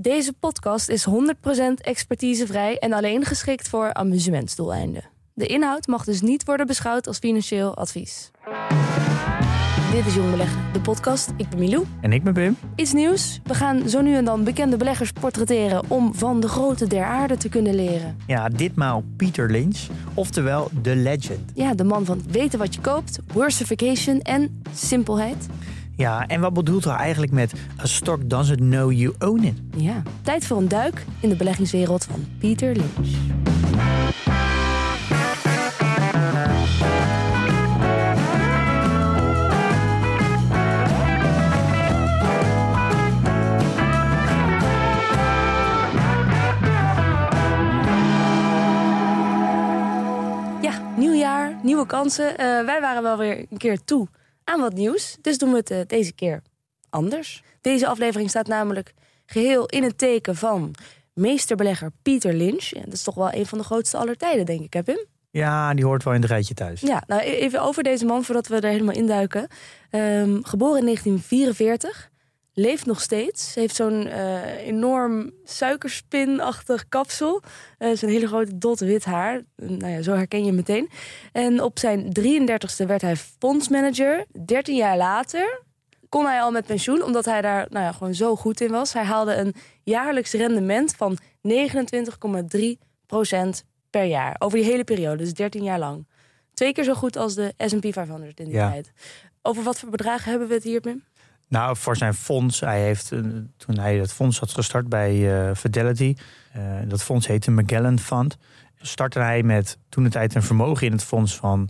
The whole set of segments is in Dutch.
Deze podcast is 100% expertisevrij en alleen geschikt voor amusementsdoeleinden. De inhoud mag dus niet worden beschouwd als financieel advies. Dit is Jong Beleggen, de podcast. Ik ben Milou. En ik ben Pim. Iets nieuws. We gaan zo nu en dan bekende beleggers portretteren om van de grote der aarde te kunnen leren. Ja, ditmaal Peter Lynch, oftewel The Legend. Ja, de man van weten wat je koopt, worstification en simpelheid. Ja, en wat bedoelt hij eigenlijk met a stock doesn't know you own it? Ja, tijd voor een duik in de beleggingswereld van Peter Lynch. Ja, nieuw jaar, nieuwe kansen. Eh, wij waren wel weer een keer toe aan wat nieuws. Dus doen we het eh, deze keer anders. Deze aflevering staat namelijk geheel in het teken van meesterbelegger Pieter Lynch. Ja, dat is toch wel een van de grootste aller tijden, denk ik, hè Pim? Ja, die hoort wel in het rijtje thuis. Ja, nou e- even over deze man voordat we er helemaal induiken. Ehm geboren in 1944, leeft nog steeds. Heeft zo'n eh, enorm suikerspinachtig kapsel. Eh zo'n hele grote dot wit haar. Nou ja, zo herken je hem meteen. En op zijn 33ste werd hij fondsmanager. 13 jaar later kon hij al met pensioen, omdat hij daar nou ja, gewoon zo goed in was. Hij haalde een jaarlijks rendement van 29,3% per jaar. Over die hele periode, dus 13 jaar lang. Twee keer zo goed als de S&P 500 in die Ja. tijd. Over wat voor bedragen hebben we het hier, Pim? Nou, voor zijn fonds, hij heeft, eh, toen hij het fonds had gestart bij eh, Fidelity, eh, dat fonds heette Magellan Fund, startte hij met toen de tijd een vermogen in het fonds van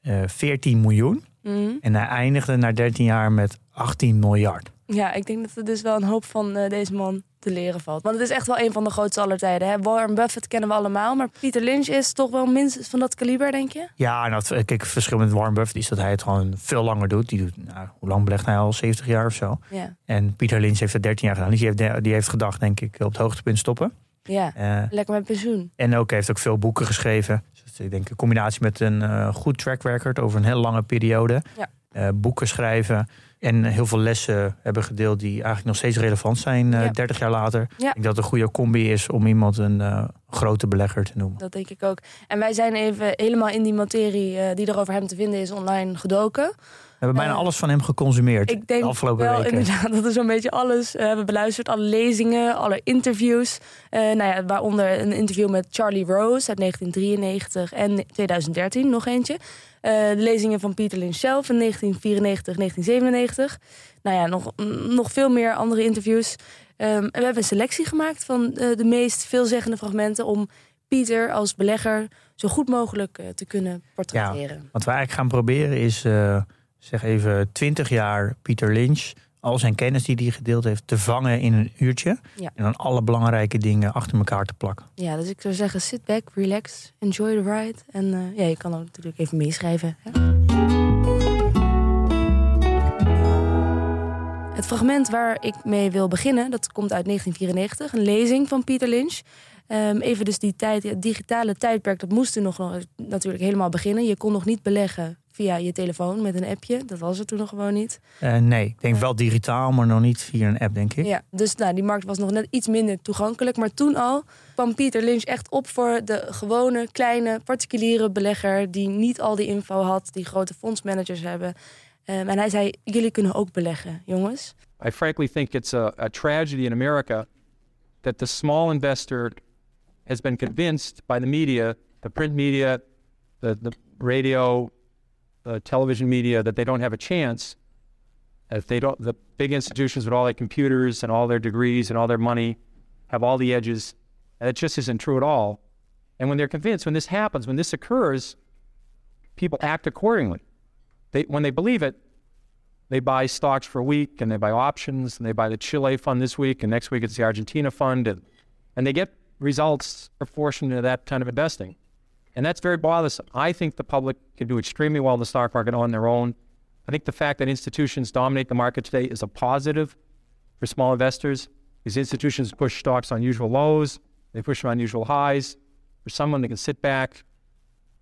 eh 14 miljoen. Mhm. En hij eindigde na 13 jaar met 18 miljard. Ja, ik denk dat er dus wel een hoop van eh, deze man te leren valt. Want het is echt wel een van de grootste aller tijden. Hè? Warren Buffett kennen we allemaal, maar Peter Lynch is toch wel minstens van dat kaliber, denk je? Ja, en dat, kijk, het verschil met Warren Buffett is dat hij het gewoon veel langer doet. Die doet, nou, hoe lang belegt hij al? 70 jaar of zo. Ja. En Pieter Lynch heeft het 13 jaar gedaan. Dus die heeft, die heeft gedacht, denk ik, op het hoogtepunt stoppen. Ja, Eh, lekker met pensioen. en ook heeft ook veel boeken geschreven. Dus ik denk een combinatie met een eh, goed track record over een hele lange periode. Ja. Eh, boeken schrijven. En heel veel lessen hebben gedeeld die eigenlijk nog steeds relevant zijn eh Ja. 30 jaar later. Ja. Ik denk dat het een goede combi is om iemand een eh, grote belegger te noemen. Dat denk ik ook. En wij zijn even helemaal in die materie eh, die er over hem te vinden is online gedoken. We hebben bijna Eh, alles van hem geconsumeerd Ik denk de afgelopen wel weken. inderdaad dat we zo'n beetje alles eh, hebben beluisterd. Alle lezingen, alle interviews. Eh, nou ja, waaronder een interview met Charlie Rose uit 1993 en 2013, nog eentje. De lezingen van Peter Lynch zelf in 1994, 1997. Nou ja, nog, mm, nog veel meer andere interviews. Ehm, en we hebben een selectie gemaakt van de meest veelzeggende fragmenten... om Pieter als belegger zo goed mogelijk te kunnen portretteren. Wat we eigenlijk gaan proberen is, zeg even, 20 jaar Pieter Lynch, al zijn kennis die hij gedeeld heeft, te vangen in een uurtje. Ja. En dan alle belangrijke dingen achter elkaar te plakken. Ja, dus ik zou zeggen, sit back, relax, enjoy the ride. En eh, ja, je kan ook natuurlijk even meeschrijven. Hè? Het fragment waar ik mee wil beginnen, dat komt uit 1994. Een lezing van Peter Lynch. Ehm, even dus die tijd, het digitale tijdperk, dat moest toen nog nog natuurlijk helemaal beginnen. Je kon nog niet beleggen via je telefoon met een appje. Dat was er toen nog gewoon niet. Eh, nee, ik denk wel digitaal, maar nog niet via een app, denk ik. Ja, dus nou, die markt was nog net iets minder toegankelijk. Maar toen al kwam Pieter Lynch echt op voor de gewone, kleine, particuliere belegger... die niet al die info had, die grote fondsmanagers hebben. Ehm, en hij zei, jullie kunnen ook beleggen, jongens. I frankly think it's a, a tragedy in America that the small investor has been convinced by the media, the print media, the, the radio, the television media, that they don't have a chance. If they don't, the big institutions with all their computers and all their degrees and all their money have all the edges. And it just isn't true at all. And when they're convinced, when this happens, when this occurs, people act accordingly. They, when they believe it, they buy stocks for a week and they buy options and they buy the Chile fund this week and next week it's the Argentina fund and, and they get results proportionate to that kind of investing. And that's very bothersome. I think the public can do extremely well in the stock market on their own. I think the fact that institutions dominate the market today is a positive for small investors. These institutions push stocks on usual lows, they push them on usual highs. For someone that can sit back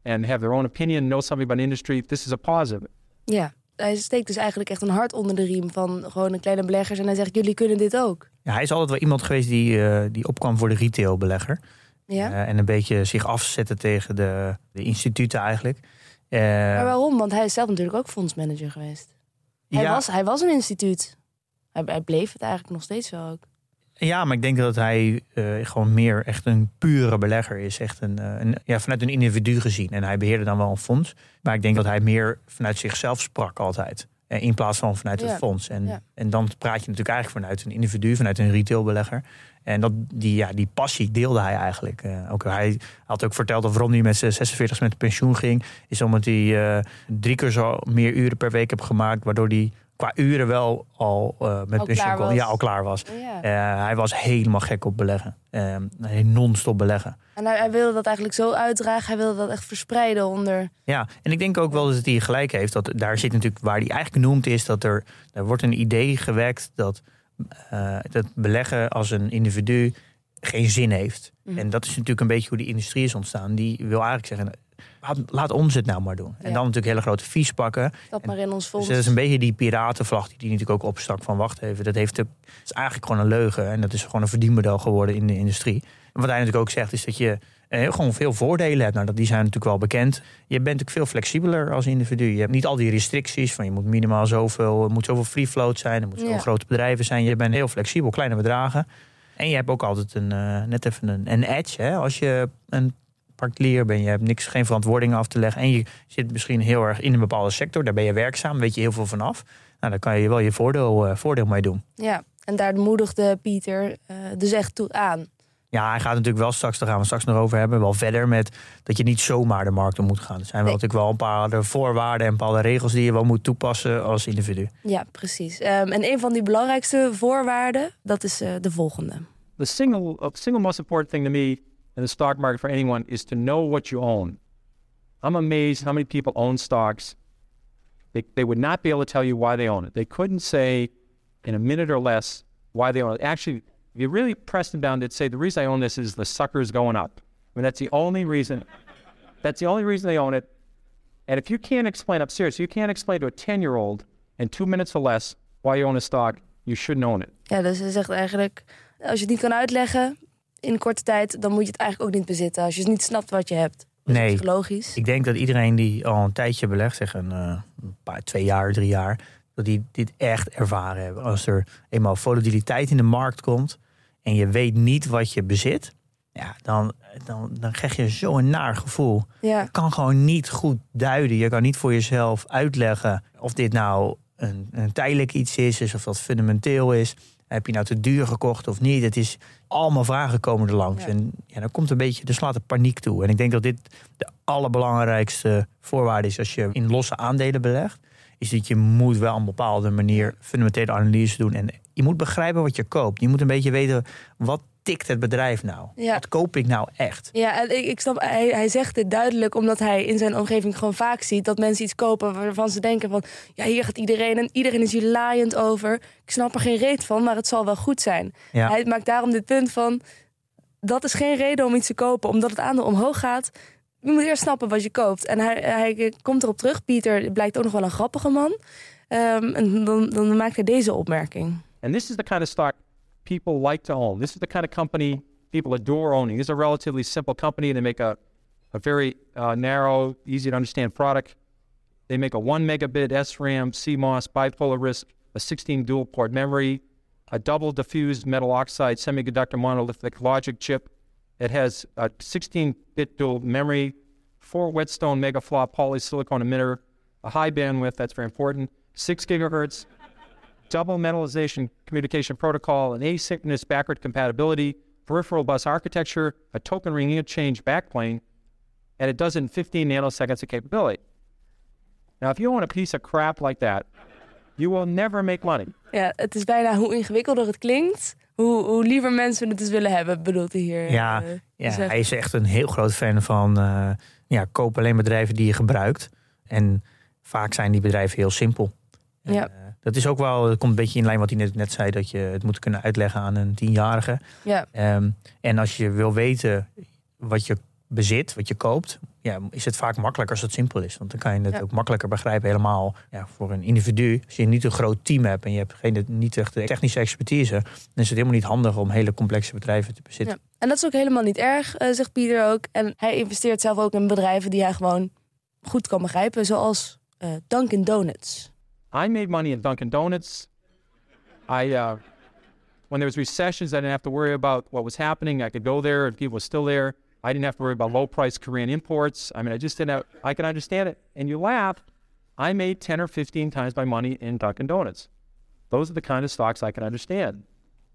and have their own opinion, know something about the industry, this is a positive. Yeah. hij steekt dus eigenlijk echt een hart onder de riem van gewoon de kleine beleggers. En hij zegt, jullie kunnen dit ook. Ja, hij is altijd wel iemand geweest die, uh, die opkwam voor de retailbelegger. Ja. Uh, en een beetje zich afzetten tegen de, de instituten eigenlijk. Uh, maar waarom? Want hij is zelf natuurlijk ook fondsmanager geweest. Hij, Ja. was, hij was een instituut. Hij, hij bleef het eigenlijk nog steeds wel ook. Ja, maar ik denk dat hij eh, gewoon meer echt een pure belegger is. Echt een, eh, een, ja, vanuit een individu gezien. En hij beheerde dan wel een fonds. Maar ik denk dat hij meer vanuit zichzelf sprak altijd. Eh, In plaats van vanuit het fonds. En, ja. en dan praat je natuurlijk eigenlijk vanuit een individu, vanuit een retailbelegger. En dat, die, ja, die passie deelde hij eigenlijk. Eh, ook hij had ook verteld dat waarom hij met zijn 46 met pensioen ging. Is omdat hij eh, drie keer zo meer uren per week heeft gemaakt. Waardoor hij qua uren wel al eh, met Al pensioen kon. Ja, al klaar was. Hij was helemaal gek op beleggen. Eh, hij non-stop beleggen. En hij, hij wilde dat eigenlijk zo uitdragen. Hij wilde dat echt verspreiden onder... Ja, en ik denk ook wel dat hij gelijk heeft. Dat daar zit natuurlijk waar hij eigenlijk noemt is dat er, er wordt een idee gewekt dat, eh, dat beleggen als een individu geen zin heeft. Mhm. En dat is natuurlijk een beetje hoe die industrie is ontstaan. Die wil eigenlijk zeggen, laat, laat ons het nou maar doen. En dan natuurlijk hele grote fees pakken. Dat maar in ons Dus dat is een beetje die piratenvlag die die natuurlijk ook opstak van wacht even. Dat heeft de, is eigenlijk gewoon een leugen. En dat is gewoon een verdienmodel geworden in de industrie. En wat hij natuurlijk ook zegt is dat je eh, gewoon veel voordelen hebt. Nou, dat, die zijn natuurlijk wel bekend. Je bent natuurlijk veel flexibeler als individu. Je hebt niet al die restricties van je moet minimaal zoveel, moet zoveel free float zijn. Er moet zoveel Ja. grote bedrijven zijn. Je bent heel flexibel, kleine bedragen. En je hebt ook altijd een, eh, net even een, een edge. Hè? Als je een particulier bent, je hebt niks, geen verantwoording af te leggen. En je zit misschien heel erg in een bepaalde sector. Daar ben je werkzaam, weet je heel veel vanaf. Nou, daar kan je wel je voordeel, eh, voordeel mee doen. Ja, en daar moedigde Pieter eh, dus echt toe aan. Ja, hij gaat natuurlijk wel straks, daar gaan we straks nog over hebben, wel verder met dat je niet zomaar de markt op moet gaan. Er zijn wel Nee. natuurlijk wel een paar de voorwaarden en bepaalde regels die je wel moet toepassen als individu. Ja, precies. Ehm, en een van die belangrijkste voorwaarden, dat is eh, de volgende. The single, uh, single most important thing to me in the stock market for anyone is to know what you own. I'm amazed how many people own stocks. They, they would not be able to tell you why they own it. They couldn't say in a minute or less why they own it. Actually, if you really pressed them down, they'd say the reason I own this is the sucker's going up. I mean, that's the only reason. That's the only reason they own it. And if you can't explain, I'm serious, you can't explain to a 10 year old in two minutes or less why you own a stock, you shouldn't own it. Ja, dus hij zegt eigenlijk, als je het niet kan uitleggen in korte tijd, dan moet je het eigenlijk ook niet bezitten. Als je niet snapt wat je hebt. Dat is Nee. zich logisch. Ik denk dat iedereen die al een tijdje belegt, zeg een, eh, een paar, twee jaar, drie jaar, dat die dit echt ervaren hebben. Als er eenmaal volatiliteit in de markt komt en je weet niet wat je bezit, ja, dan, dan, dan krijg je zo'n naar gevoel. Ja, Je kan gewoon niet goed duiden. Je kan niet voor jezelf uitleggen of dit nou een, een tijdelijk iets is, is of dat fundamenteel is. Heb je nou te duur gekocht of niet? Het is allemaal vragen komen er langs. Ja. En ja, dan komt een beetje, er slaat de paniek toe. En ik denk dat dit de allerbelangrijkste voorwaarde is als je in losse aandelen belegt. Is dat je moet wel op een bepaalde manier fundamentele analyse doen. En je moet begrijpen wat je koopt. Je moet een beetje weten, wat tikt het bedrijf nou? Ja. Wat koop ik nou echt? ja en ik, ik snap, hij, hij zegt dit duidelijk omdat hij in zijn omgeving gewoon vaak ziet dat mensen iets kopen waarvan ze denken van, ja, hier gaat iedereen en iedereen is hier laaiend over. Ik snap er geen reet van, maar het zal wel goed zijn. Ja. Hij maakt daarom dit punt van, dat is geen reden om iets te kopen, omdat het aandeel omhoog gaat. Je moet eerst snappen wat je koopt. En hij, hij komt erop terug. Pieter blijkt ook nog wel een grappige man. Ehm, en dan, dan maakt hij deze opmerking. And this is the kind of stock people like to own. This is the kind of company people adore owning. This is a relatively simple company. They make a, a very uh, narrow, easy to understand product. They make a one megabit SRAM CMOS bipolar risk, a 16 dual port memory, a double diffused metal oxide semiconductor monolithic logic chip. It has a 16 bit dual memory, four whetstone megaflop polysilicon emitter, a high bandwidth, that's very important, six gigahertz, double metallization communication protocol, an asynchronous backward compatibility, peripheral bus architecture, a token ring interchange backplane, and it does in 15 nanoseconds of capability. Now, if you own a piece of crap like that, you will never make money. Ja, het is bijna hoe ingewikkelder het klinkt, hoe, hoe liever mensen het dus willen hebben, bedoelt hij hier. Ja, eh, Ja, zeggen. hij is echt een heel groot fan van eh, ja, koop alleen bedrijven die je gebruikt. En vaak zijn die bedrijven heel simpel. En, Ja. eh, dat is ook wel, dat komt een beetje in lijn wat hij net, net zei, dat je het moet kunnen uitleggen aan een tienjarige. Ja, Ehm, en als je wil weten wat je bezit, wat je koopt, ja, is het vaak makkelijker als het simpel is. Want dan kan je het Ja. ook makkelijker begrijpen, helemaal ja, voor een individu. Als je niet een groot team hebt en je hebt geen, niet echt de technische expertise, dan is het helemaal niet handig om hele complexe bedrijven te bezitten. ja. En dat is ook helemaal niet erg, eh, zegt Pieter ook. En hij investeert zelf ook in bedrijven die hij gewoon goed kan begrijpen, zoals eh, Dunkin' Donuts. I made money at Dunkin' Donuts. I, uh, when there was recessions, I didn't have to worry about what was happening. I could go there and people were still there. I didn't have to worry about low price Korean imports. I mean, I just didn't have, I can understand it. And you laugh, I made 10 or 15 times my money in Dunkin' Donuts. Those are the kind of stocks I can understand.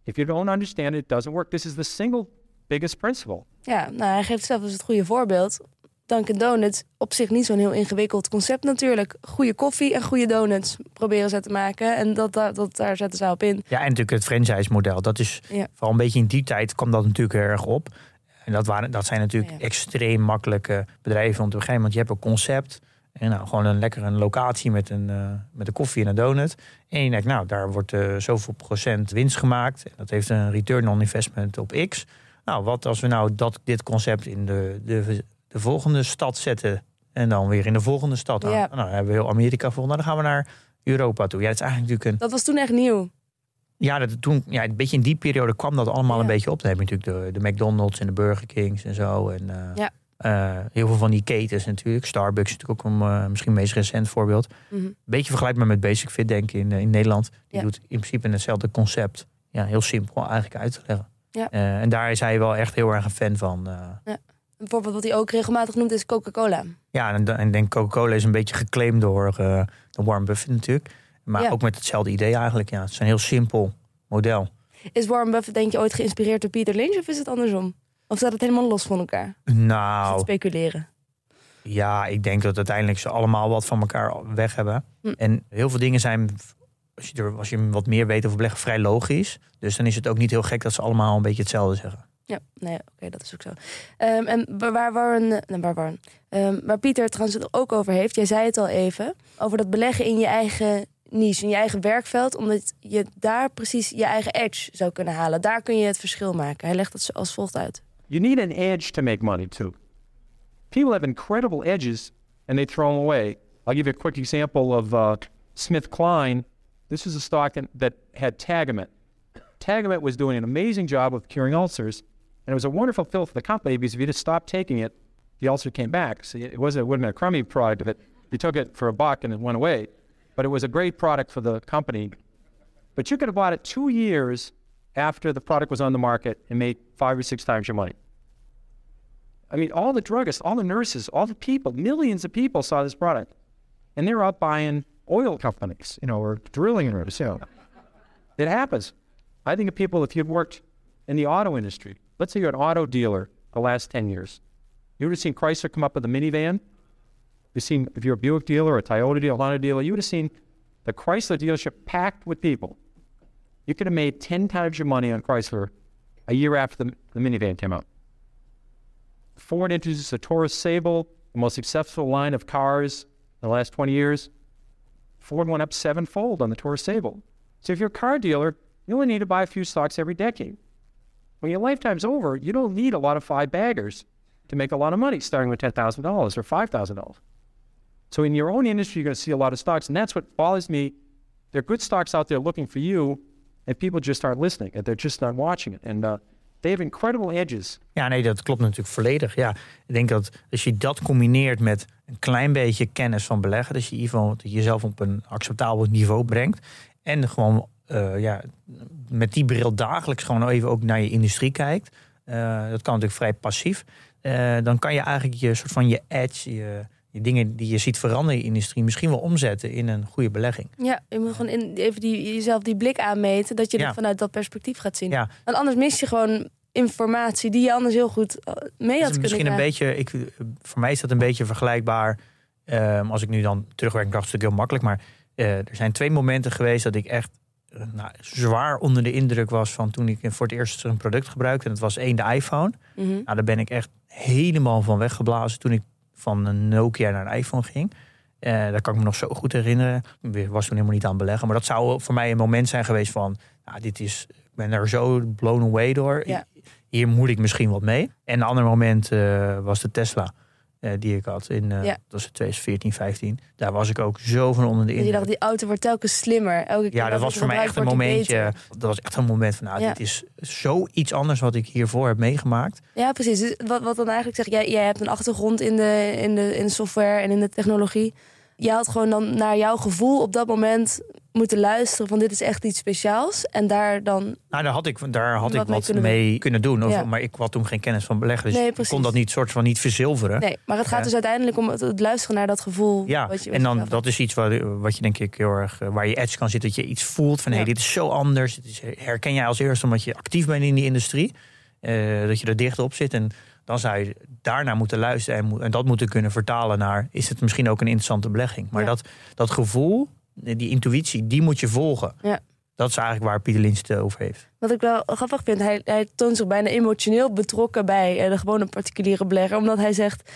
If you don't understand it, it doesn't work. This is the single biggest principle. Ja, nou, hij geeft zelf dus het goede voorbeeld. Dunkin' Donuts, op zich niet zo'n heel ingewikkeld concept natuurlijk. Goede koffie en goede donuts proberen ze te maken. En dat, dat, dat, daar zetten ze op in. Ja, en natuurlijk het franchise-model. Dat is Ja. vooral een beetje in die tijd kwam dat natuurlijk heel erg op. En dat, waren, dat zijn natuurlijk Ja. extreem makkelijke bedrijven om te begrijpen. Want je hebt een concept. En nou, gewoon een lekkere locatie met een, eh, met een koffie en een donut. En je denkt, nou, daar wordt eh, zoveel procent winst gemaakt. En dat heeft een return on investment op X. Nou, wat als we nou dat, dit concept in de, de, de volgende stad zetten. En dan weer in de volgende stad. Nou, Ja. nou, dan hebben we heel Amerika gevonden. Dan gaan we naar Europa toe. Ja, dat is eigenlijk natuurlijk een Dat was toen echt nieuw. Ja, dat, toen, ja, een beetje in die periode kwam dat allemaal Ja. een beetje op. Dan heb je natuurlijk de, de McDonald's en de Burger Kings en zo. En, eh, Ja. eh, heel veel van die ketens natuurlijk. Starbucks is natuurlijk ook een eh, misschien het meest recent voorbeeld. Mhm. Beetje vergelijkbaar met Basic Fit, denk ik, in, in Nederland. Die Ja. doet in principe hetzelfde concept. Ja, heel simpel eigenlijk uit te leggen. Ja. En daar is hij wel echt heel erg een fan van. Een voorbeeld wat hij ook regelmatig noemt is Coca-Cola. ja, en, denk Coca-Cola is een beetje geclaimd door, door Warren Buffett natuurlijk. Maar Ja. ook met hetzelfde idee eigenlijk. Ja, het is een heel simpel model. Is Warren Buffett denk je ooit geïnspireerd door Peter Lynch of is het andersom? Of staat het helemaal los van elkaar? Is het Nou, speculeren? Ja, ik denk dat uiteindelijk ze allemaal wat van elkaar weg hebben. Hm. En heel veel dingen zijn, als je, er, als je wat meer weet over beleggen, vrij logisch. Dus dan is het ook niet heel gek dat ze allemaal een beetje hetzelfde zeggen. Ja, nee, oké, dat is ook zo. Ehm, en waar, waar, Warren, eh, nou, waar, Warren, Ehm, waar Pieter het trouwens het ook over heeft, jij zei het al even, over dat beleggen in je eigen niche, in je eigen werkveld, omdat je daar precies je eigen edge zou kunnen halen. Daar kun je het verschil maken. Hij legt zo- als volgt uit. You need an edge to make money too. People have incredible edges and they throw them away. I'll give you a quick example of uh, Smith Klein. This is a stock that, had Tagamet. Tagamet was doing an amazing job of curing ulcers, and it was a wonderful fill for the company because if you just stopped taking it, the ulcer came back. So it wasn't it been a crummy product it you took it for a buck and it went away, but it was a great product for the company. But you could have bought it two years after the product was on the market and made five or six times your money. I mean, all the druggists, all the nurses, all the people, millions of people saw this product. And they're out buying oil companies, you know, or drilling rigs, you know. It happens. I think of people, if you'd worked in the auto industry, let's say you're an auto dealer the last 10 years, you would have seen Chrysler come up with a minivan. You've seen, if you're a Buick dealer, a Toyota dealer, a Honda dealer, you would have seen the Chrysler dealership packed with people. You could have made 10 times your money on Chrysler a year after the, the minivan came out. Ford introduced the Taurus Sable, the most successful line of cars in the last 20 years. Ford went up sevenfold on the Taurus Sable. So if you're a car dealer, you only need to buy a few stocks every decade. When your lifetime's over, you don't need a lot of five baggers to make a lot of money, starting with $10,000 or $5,000. So in your own industry, you're going to see a lot of stocks. And that's what bothers me. There are good stocks out there looking for you, and people just aren't listening, and they're just not watching it. And uh, they have incredible edges. Ja, nee, dat klopt natuurlijk volledig. Ja, ik denk dat als je dat combineert met een klein beetje kennis van beleggen, dus je jezelf op een acceptabel niveau brengt en gewoon eh, ja, met die bril dagelijks gewoon even ook naar je industrie kijkt. eh, dat kan natuurlijk vrij passief. eh, dan kan je eigenlijk je soort van je edge, je, dingen die je ziet veranderen in je industrie, misschien wel omzetten in een goede belegging. Ja, je moet gewoon in, even die, jezelf die blik aanmeten, dat je Ja. het vanuit dat perspectief gaat zien. Ja. Want anders mis je gewoon informatie die je anders heel goed eh, mee had kunnen misschien een beetje, ik, voor mij is dat een beetje vergelijkbaar. ehm, als ik nu dan terugwerk, dacht ik heel makkelijk. Maar Eh, er zijn twee momenten geweest dat ik echt eh, nou, zwaar onder de indruk was van toen ik voor het eerst een product gebruikte. En dat was één de iPhone. Mhm. Nou, daar ben ik echt helemaal van weggeblazen toen ik van een Nokia naar een iPhone ging. Eh daar kan ik me nog zo goed herinneren. Ik was toen helemaal niet aan beleggen. Maar dat zou voor mij een moment zijn geweest van... Nou, dit is, ik ben er zo blown away door. Ja. Hier moet ik misschien wat mee. En een ander moment eh, was de Tesla eh, die ik had. In, eh Ja. Dat was in 2014, 15. Daar was ik ook zo van onder de je indruk. dacht, die auto wordt telkens slimmer. Elke keer Ja, dat was voor mij echt een momentje. Dat was echt een moment van, nou, Ja. dit is zoiets anders wat ik hiervoor heb meegemaakt. Ja, precies. Dus wat, wat dan eigenlijk zegt, jij, jij hebt een achtergrond in de, in, de, in de software en in de technologie. Je had gewoon dan naar jouw gevoel op dat moment moeten luisteren van dit is echt iets speciaals. En daar dan, Nou, daar had ik, daar had Wat ik mee wat kunnen mee kunnen doen. Of, Ja. Maar ik had toen geen kennis van beleggen. Dus Nee, ik kon dat niet soort van niet verzilveren. nee, maar het gaat Ja. dus uiteindelijk om het, het luisteren naar dat gevoel. Ja, wat je, wat en dan dat is iets wat, wat je denk ik heel erg eh, waar je edge kan zitten. Dat je iets voelt van hé, hey, dit is zo anders. Dit is, herken jij als eerste omdat je actief bent in die industrie. eh, dat je er dicht op zit. En dan zou je daarna moeten luisteren en, en dat moeten kunnen vertalen naar is het misschien ook een interessante belegging. Maar Ja. dat, dat gevoel, die intuïtie, die moet je volgen. Ja. Dat is eigenlijk waar Pieter Lins het over heeft. Wat ik wel grappig vind, hij, hij toont zich bijna emotioneel betrokken bij eh, de gewone particuliere belegger. Omdat hij zegt,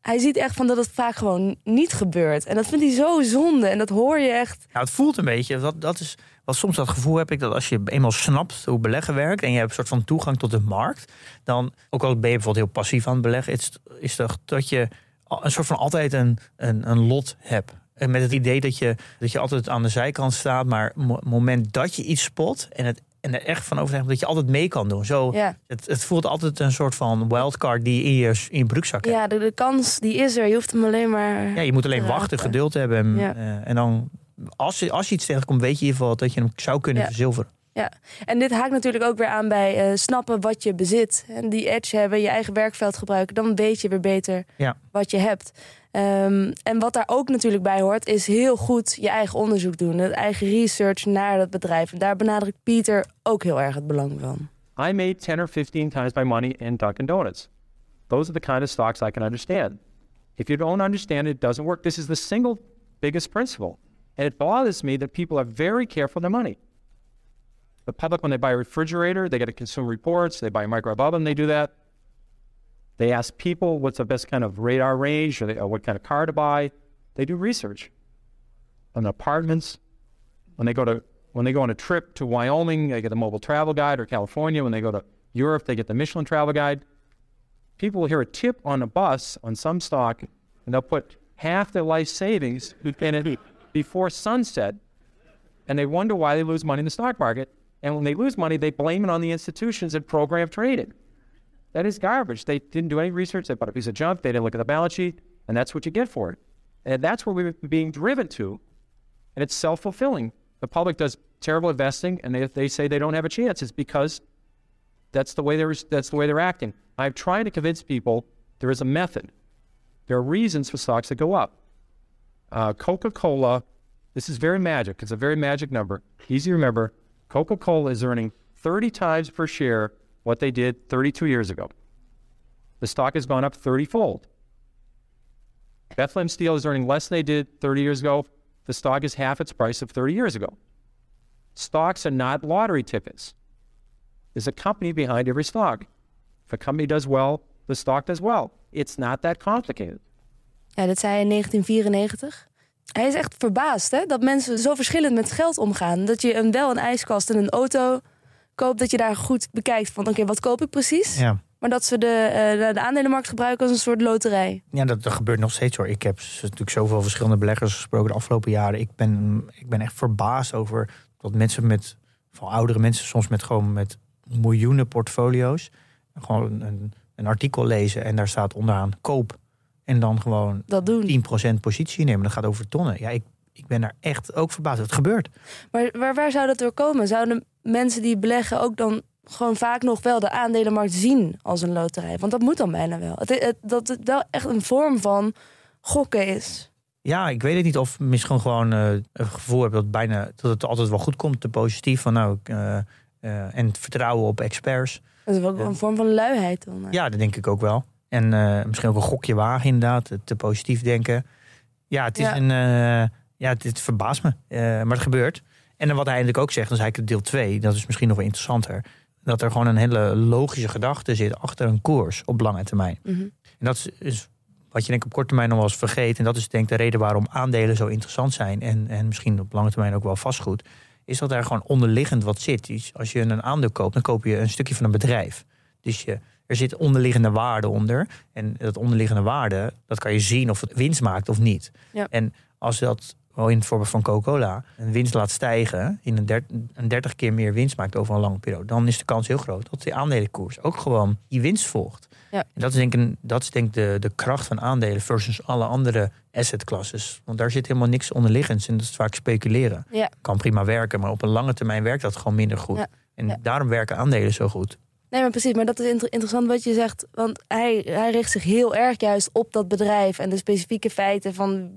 hij ziet echt van dat het vaak gewoon niet gebeurt. En dat vindt hij zo zonde. En dat hoor je echt. Nou, het voelt een beetje, dat, dat is, wat soms dat gevoel heb ik, dat als je eenmaal snapt hoe beleggen werkt en je hebt een soort van toegang tot de markt, dan, ook al ben je bijvoorbeeld heel passief aan het beleggen, is, is toch dat je een soort van altijd een, een, een lot hebt. En met het idee dat je, dat je altijd aan de zijkant staat, maar mo- moment dat je iets spot en, het, en er echt van overtuigd dat je altijd mee kan doen. Zo, Ja, het, het voelt altijd een soort van wildcard die je in je, in je broekzak hebt. ja de, de kans die is er. Je hoeft hem alleen maar... Ja, je moet alleen te wachten, raken. geduld hebben. En, Ja. eh, en dan, als je, als je iets tegenkomt, weet je in ieder geval dat je hem zou kunnen Ja. verzilveren. En dit haakt natuurlijk ook weer aan bij eh, snappen wat je bezit. En die edge hebben, je eigen werkveld gebruiken. Dan weet je weer beter Ja. wat je hebt. Ehm, en wat daar ook natuurlijk bij hoort, is heel goed je eigen onderzoek doen. Het eigen research naar dat bedrijf. En daar benadrukt Pieter ook heel erg het belang van. I made 10 or 15 times my money in Dunkin' Donuts. Those are the kind of stocks I can understand. If you don't understand it, it doesn't work. This is the single biggest principle. And it bothers me that people are very careful with their money. The public, when they buy a refrigerator, they get a consumer reports, they buy a microwave oven, they do that. They ask people what's the best kind of radar range or, they, or what kind of car to buy. They do research on apartments. When they go to when they go on a trip to Wyoming, they get the mobile travel guide, or California. When they go to Europe, they get the Michelin travel guide. People will hear a tip on a bus on some stock, and they'll put half their life savings in it before sunset, and they wonder why they lose money in the stock market. And when they lose money, they blame it on the institutions that program traded. That is garbage. They didn't do any research. They bought a piece of junk. They didn't look at the balance sheet, and that's what you get for it. And that's where we're being driven to, and it's self fulfilling. The public does terrible investing, and they, they say they don't have a chance. It's because that's the way they're that's the way they're acting. I'm trying to convince people there is a method. There are reasons for stocks that go up. Uh, Coca-Cola, this is very magic. It's a very magic number. Easy to remember. Coca-Cola is earning 30 times per share what they did 32 years ago. The stock has gone up 30-fold. Bethlehem Steel is earning less than they did 30 years ago. The stock is half its price of 30 years ago. Stocks are not lottery tickets. There's a company behind every stock. If a company does well, the stock does well. It's not that complicated. Ja, dit zei hij in 1994. Hij is echt verbaasd hè, dat mensen zo verschillend met geld omgaan. Dat je een, wel een ijskast en een auto koopt, dat je daar goed bekijkt van oké, wat koop ik precies? Ja. Maar dat ze de, eh, de, de aandelenmarkt gebruiken als een soort loterij. Ja, dat, dat gebeurt nog steeds hoor. Ik heb natuurlijk zoveel verschillende beleggers gesproken de afgelopen jaren. Ik ben, ik ben echt verbaasd over dat mensen met, van oudere mensen, soms met gewoon met miljoenen portfolio's, gewoon een, een artikel lezen en daar staat onderaan koop. En dan gewoon Dat doen. 10% positie nemen. Dat gaat over tonnen. Ja, ik, ik ben daar echt ook verbaasd. Het gebeurt. Maar waar, waar zou dat door komen? Zouden mensen die beleggen ook dan gewoon vaak nog wel de aandelenmarkt zien als een loterij? Want dat moet dan bijna wel. Het, het- dat het wel echt een vorm van gokken is. Ja, ik weet het niet of misschien gewoon eh, een gevoel heb dat, bijna, dat het altijd wel goed komt. Te positief van nou, eh, eh, en het vertrouwen op experts. Dat is wel een vorm van luiheid dan. Ja, dat denk ik ook wel. En misschien ook een gokje wagen inderdaad. Te positief denken. Ja, het is Ja. een... ja, dit verbaast me. Maar het gebeurt. En dan wat hij eigenlijk ook zegt, dan is eigenlijk deel 2, dat is misschien nog wel interessanter. Dat er gewoon een hele logische gedachte zit achter een koers op lange termijn. Mhm. En dat is, is wat je denk ik op korte termijn nog wel eens vergeet. En dat is denk ik de reden waarom aandelen zo interessant zijn. En, en misschien op lange termijn ook wel vastgoed. Is dat er gewoon onderliggend wat zit. Dus als je een aandeel koopt, dan koop je een stukje van een bedrijf. Dus je, er zit onderliggende waarde onder. En dat onderliggende waarde, dat kan je zien of het winst maakt of niet. Ja. En als dat, wel in het voorbeeld van Coca-Cola, een winst laat stijgen, in een, der, een 30 keer meer winst maakt over een lange periode, dan is de kans heel groot dat de aandelenkoers ook gewoon die winst volgt. Ja. En dat is denk ik, een- dat is denk ik de, de kracht van aandelen versus alle andere assetklasses. Want daar zit helemaal niks onderliggends en dat is vaak speculeren. Ja. Kan prima werken, maar op een lange termijn werkt dat gewoon minder goed. Ja. En daarom werken aandelen zo goed. Nee, maar precies. Maar dat is inter- interessant wat je zegt. Want hij, hij richt zich heel erg juist op dat bedrijf en de specifieke feiten van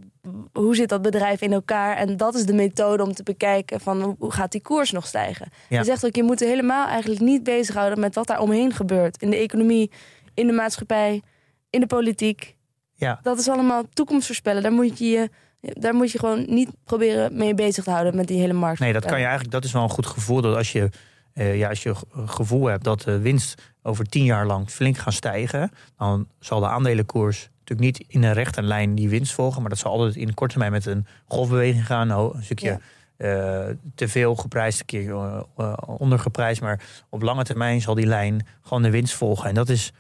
hoe zit dat bedrijf in elkaar. En dat is de methode om te bekijken van hoe gaat die koers nog stijgen. Ja. Hij zegt ook, je moet er helemaal eigenlijk niet bezighouden met wat daar omheen gebeurt. In de economie, in de maatschappij, in de politiek. Ja. Dat is allemaal toekomst voorspellen. Daar moet je je daar moet je gewoon niet proberen mee bezig te houden met die hele markt. Nee, dat kan je eigenlijk. Dat is wel een goed gevoel. Dat als je, eh, ja, als je een gevoel hebt dat de winst over tien jaar lang flink gaat stijgen, dan zal de aandelenkoers natuurlijk niet in een rechte lijn die winst volgen, maar dat zal altijd in korte termijn met een golfbeweging gaan. Oh, een stukje Ja. eh, te veel geprijsd, een keer eh, ondergeprijsd, maar op lange termijn zal die lijn gewoon de winst volgen. En dat is.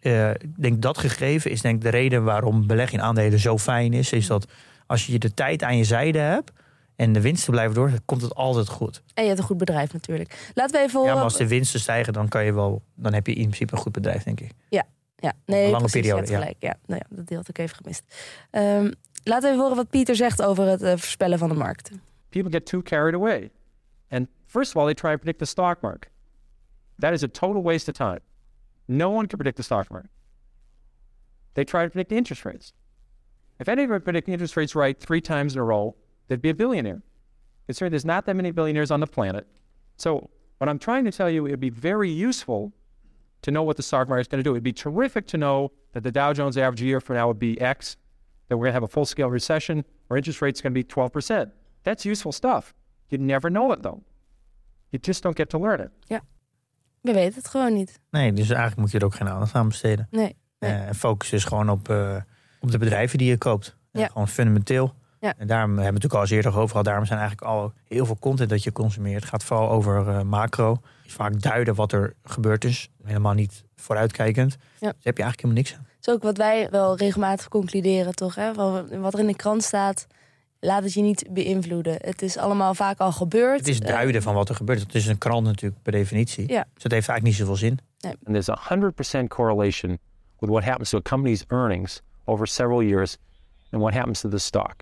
ik denk dat gegeven is denk de reden waarom beleggen in aandelen zo fijn is. Is dat als je de tijd aan je zijde hebt en de winsten blijven door, komt het altijd goed. En je hebt een goed bedrijf natuurlijk. Laten we even Ja, horen. maar als de winsten stijgen, dan kan je wel, dan heb je in principe een goed bedrijf, denk ik. Ja, nee, Een lange precies, periode, je ja. hebt gelijk. Ja. Nou ja, dat deel had ik even gemist. Ehm, laten we even horen wat Pieter zegt over het eh, voorspellen van de markt. people get too carried away. And first of all, they try to predict the stock market. That is a total waste of time. No one can predict the stock market. They try to predict the interest rates. If anybody could predict the interest rates right three times in a row, they'd be a billionaire. Considering there's not that many billionaires on the planet. So what I'm trying to tell you, it'd be very useful to know what the stock market is going to do. It'd be terrific to know that the Dow Jones average a year from now would be X, that we're going to have a full scale recession, or interest rates going to be 12%. That's useful stuff. You never know it though. You just don't get to learn it. Ja. We weten het gewoon niet. Nee, dus eigenlijk moet je er ook geen aandacht aan besteden. Nee. Nee. Eh, focus is gewoon op, eh, op de bedrijven die je koopt. Ja. gewoon fundamenteel. Ja. En daarom hebben we het natuurlijk al eens eerder over gehad. Daarom zijn eigenlijk al heel veel content dat je consumeert. Het gaat vooral over eh, macro. Is vaak duiden wat er gebeurd is. Helemaal niet vooruitkijkend. Ja. Dus daar heb je eigenlijk helemaal niks aan. Dat is ook wat wij wel regelmatig concluderen, toch? Hè? Wat wat er in de krant staat, laat het je niet beïnvloeden. Het is allemaal vaak al gebeurd. Het is Eh, duiden van wat er gebeurt. Het is een krant natuurlijk per definitie. Ja. Dus het heeft eigenlijk niet zoveel zin. And there's a 100% correlation with what happens to a company's earnings over several years and what happens to the stock.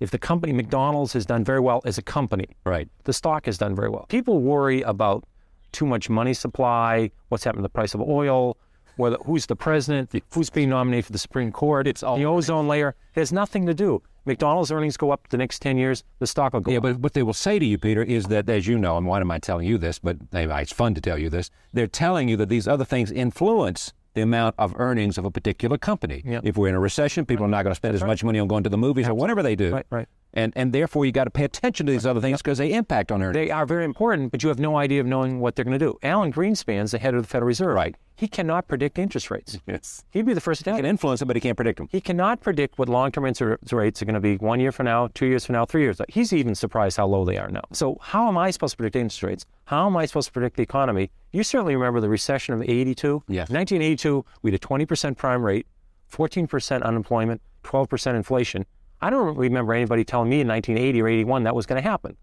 If the company, McDonald's, has done very well as a company, right, the stock has done very well. People worry about too much money supply, what's happened to the price of oil, whether who's the president, who's being nominated for the Supreme Court. It's all the ozone layer. It has nothing to do. McDonald's earnings go up the next 10 years, the stock will go Yeah, up. but what they will say to you, Peter, is that, as you know, and why am I telling you this? But maybe it's fun to tell you this. They're telling you that these other things influence the amount of earnings of a particular company. Yeah. If we're in a recession, people are not going to spend as much money on going to the movies or whatever they do. Right, right. And and therefore, you got to pay attention to these other things because they impact on earnings. They are very important, but you have no idea of knowing what they're going to do. Alan Greenspan's the head of the Federal Reserve. Right. He cannot predict interest rates. Yes. He'd be the first to tell He can influence them, but he can't predict them. He cannot predict what long-term interest rates are going to be one year from now, two years from now, three years. He's even surprised how low they are now. So how am I supposed to predict interest rates? How am I supposed to predict the economy? You certainly remember the recession of 82. Yes. 1982, we had a 20% prime rate, 14% unemployment, 12% inflation. I don't remember anybody telling me in 1980 or 81 that was going to happen.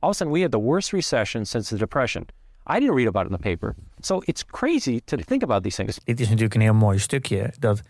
All of a sudden, we had the worst recession since the Depression. I didn't read about it in the paper. So it's crazy to think about these things. Dit is natuurlijk een heel mooi stukje. Dat,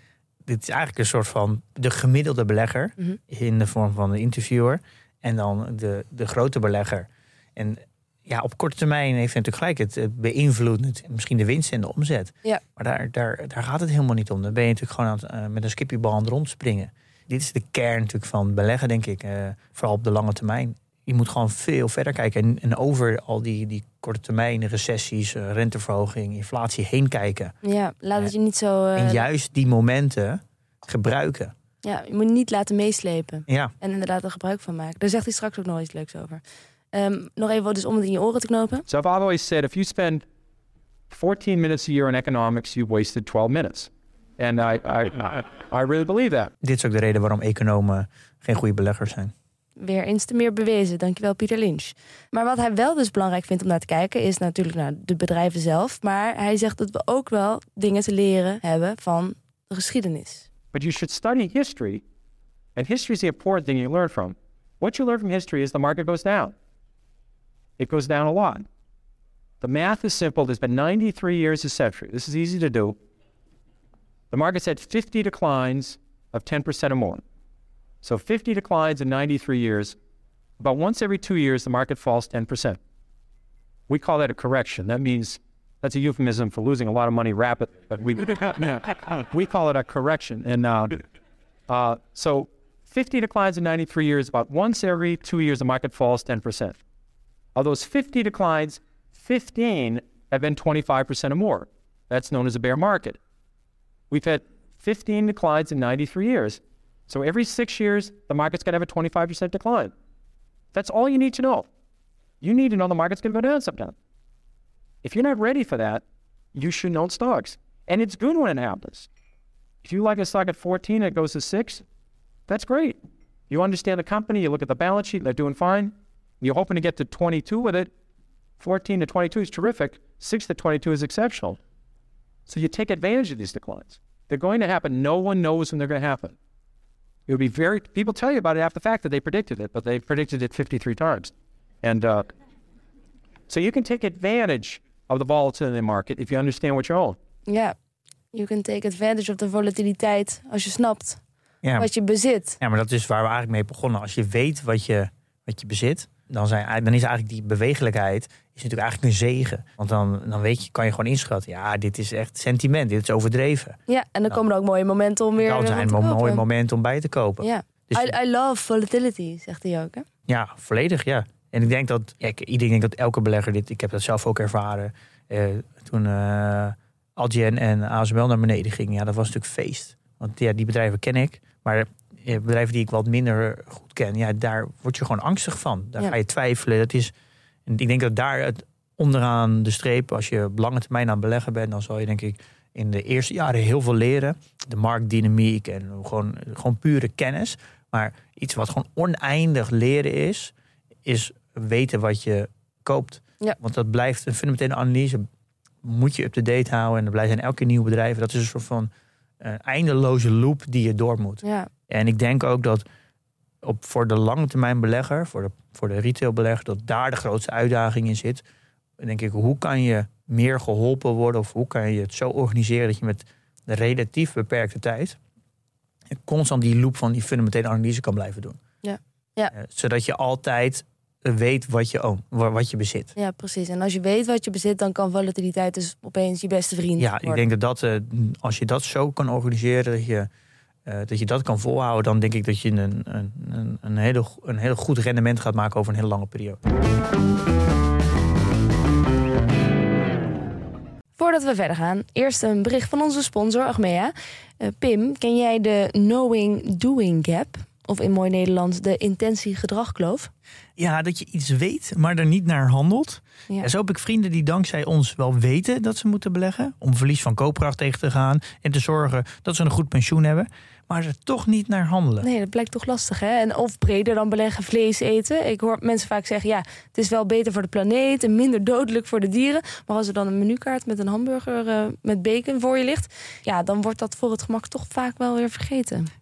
dit is eigenlijk een soort van de gemiddelde belegger. In de vorm van de interviewer. En dan de, de grote belegger. En ja, op korte termijn heeft hij natuurlijk gelijk. Het, het beïnvloedt het- misschien de winst en de omzet. Ja. Maar daar, daar, daar gaat het helemaal niet om. Dan ben je natuurlijk gewoon aan het, eh, met een skippiebal aan het rondspringen. Dit is de kern natuurlijk van beleggen, denk ik. eh, vooral op de lange termijn. Je moet gewoon veel verder kijken. En, en over al die, die korte termijn recessies, eh, renteverhoging, inflatie heen kijken. Ja, laat het je niet zo... eh, En juist die momenten gebruiken. Ja, je moet niet laten meeslepen. Ja, En inderdaad er gebruik van maken. Daar zegt hij straks ook nog iets leuks over. Ehm, nog even dus om het in je oren te knopen. So I've always said if you spend 14 minutes a year in economics, you've wasted 12 minutes. And I, I, I, really believe that. dit is ook de reden waarom economen geen goede beleggers zijn. Weer eens te meer bewezen. Dankjewel, Pieter Lynch. Maar wat hij wel dus belangrijk vindt om naar te kijken... is natuurlijk naar de bedrijven zelf. Maar hij zegt dat we ook wel dingen te leren hebben van de geschiedenis. But you should study history. And history is the important thing you learn from. What you learn from history is the market goes down. It goes down a lot. The math is simple. There's been 93 years a century. This is easy to do. The market's had 50 declines of 10% or more. So 50 declines in 93 years. About once every two years, the market falls 10%. We call that a correction. That means that's a euphemism for losing a lot of money rapidly, but we, we call it a correction. And uh, uh, so 50 declines in 93 years, about once every two years, the market falls 10%. Of those 50 declines, 15 have been 25% or more. That's known as a bear market. We've had 15 declines in 93 years. So every six years, the market's going to have a 25% decline. That's all you need to know. You need to know the market's going to go down sometime. If you're not ready for that, you should own stocks. And it's good when it happens. If you like a stock at 14 and it goes to six, that's great. You understand the company, you look at the balance sheet, they're doing fine. You're hoping to get to 22 with it. 14 to 22 is terrific. 6 to 22 is exceptional. So you take advantage of these declines. They're going to happen. No one knows when they're going to happen. It would be very, people tell you about it after the fact that they predicted it, but they predicted it 53 times. And uh, so you can take advantage of the volatility in the market if you understand what you own. Yeah. you can take advantage of de volatiliteit als je snapt Ja, wat je bezit. ja, maar dat is waar we eigenlijk mee begonnen. Als je weet wat je, wat je bezit, dan, zijn, dan is eigenlijk die bewegelijkheid is natuurlijk eigenlijk een zegen. Want dan, dan weet je, kan je gewoon inschatten, ja, dit is echt sentiment, dit is overdreven. Ja, en dan komen er ook mooie momenten om weer... Dan zijn te een mooi kopen. moment om bij te kopen. Ja. Dus- I, I love volatility, zegt hij ook. Hè? Ja, volledig, ja. En ik denk dat, ja, ik- iedereen denkt dat elke belegger dit, ik heb dat zelf ook ervaren. Eh, toen Adyen en ASML naar beneden gingen, ja, dat was natuurlijk feest. Want ja, die bedrijven ken ik. Maar bedrijven die ik wat minder goed ken, ja, daar word je gewoon angstig van. Daar Ja. ga je twijfelen. Dat is, en ik denk dat daar het onderaan de streep, als je op lange termijn aan het beleggen bent, dan zal je denk ik in de eerste jaren heel veel leren. De marktdynamiek en gewoon, gewoon pure kennis. Maar iets wat gewoon oneindig leren is, is weten wat je koopt. Ja. Want dat blijft een fundamentele analyse. Moet je up-to-date houden. En er blijven elke nieuw bedrijf. Dat is een soort van eh, eindeloze loop die je door moet. Ja, En ik denk ook dat op, voor de lange termijn belegger, voor de, voor de retailbelegger, dat daar de grootste uitdaging in zit. Dan denk ik, hoe kan je meer geholpen worden? Of hoe kan je het zo organiseren dat je met de relatief beperkte tijd constant die loop van die fundamentele analyse kan blijven doen. Ja. Ja. Eh, zodat je altijd weet wat je, wat je bezit. ja, precies. En als je weet wat je bezit, dan kan volatiliteit dus opeens je beste vriend Ja, worden. ik denk dat, dat eh, als je dat zo kan organiseren, dat je, eh, dat je dat kan volhouden, dan denk ik dat je een, een, een, hele, een heel goed rendement gaat maken over een hele lange periode. Voordat we verder gaan, eerst een bericht van onze sponsor Achmea. Eh, Pim, ken jij de Knowing Doing Gap? Of in mooi Nederlands de intentie-gedragkloof? Ja, dat je iets weet, maar er niet naar handelt. Ja. En zo heb ik vrienden die dankzij ons wel weten dat ze moeten beleggen. Om verlies van koopkracht tegen te gaan. En te zorgen dat ze een goed pensioen hebben. Maar er toch niet naar handelen. Nee, dat blijkt toch lastig, hè? En of breder dan beleggen vlees eten. Ik hoor mensen vaak zeggen, ja, het is wel beter voor de planeet... en minder dodelijk voor de dieren. Maar als er dan een menukaart met een hamburger eh, met bacon voor je ligt... ja, dan wordt dat voor het gemak toch vaak wel weer vergeten.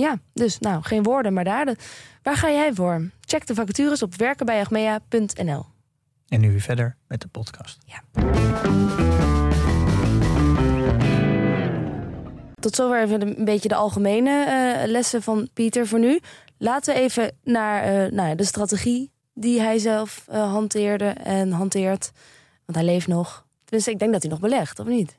Ja, dus nou, geen woorden, maar daden. Waar ga jij voor? Check de vacatures op werkenbijachmea.nl. En nu weer verder met de podcast. Tot zover even een beetje de algemene eh, lessen van Pieter voor nu. Laten we even naar eh, nou ja, de strategie die hij zelf eh, hanteerde en hanteert. Want hij leeft nog. Tenminste, ik denk dat hij nog belegt, of niet?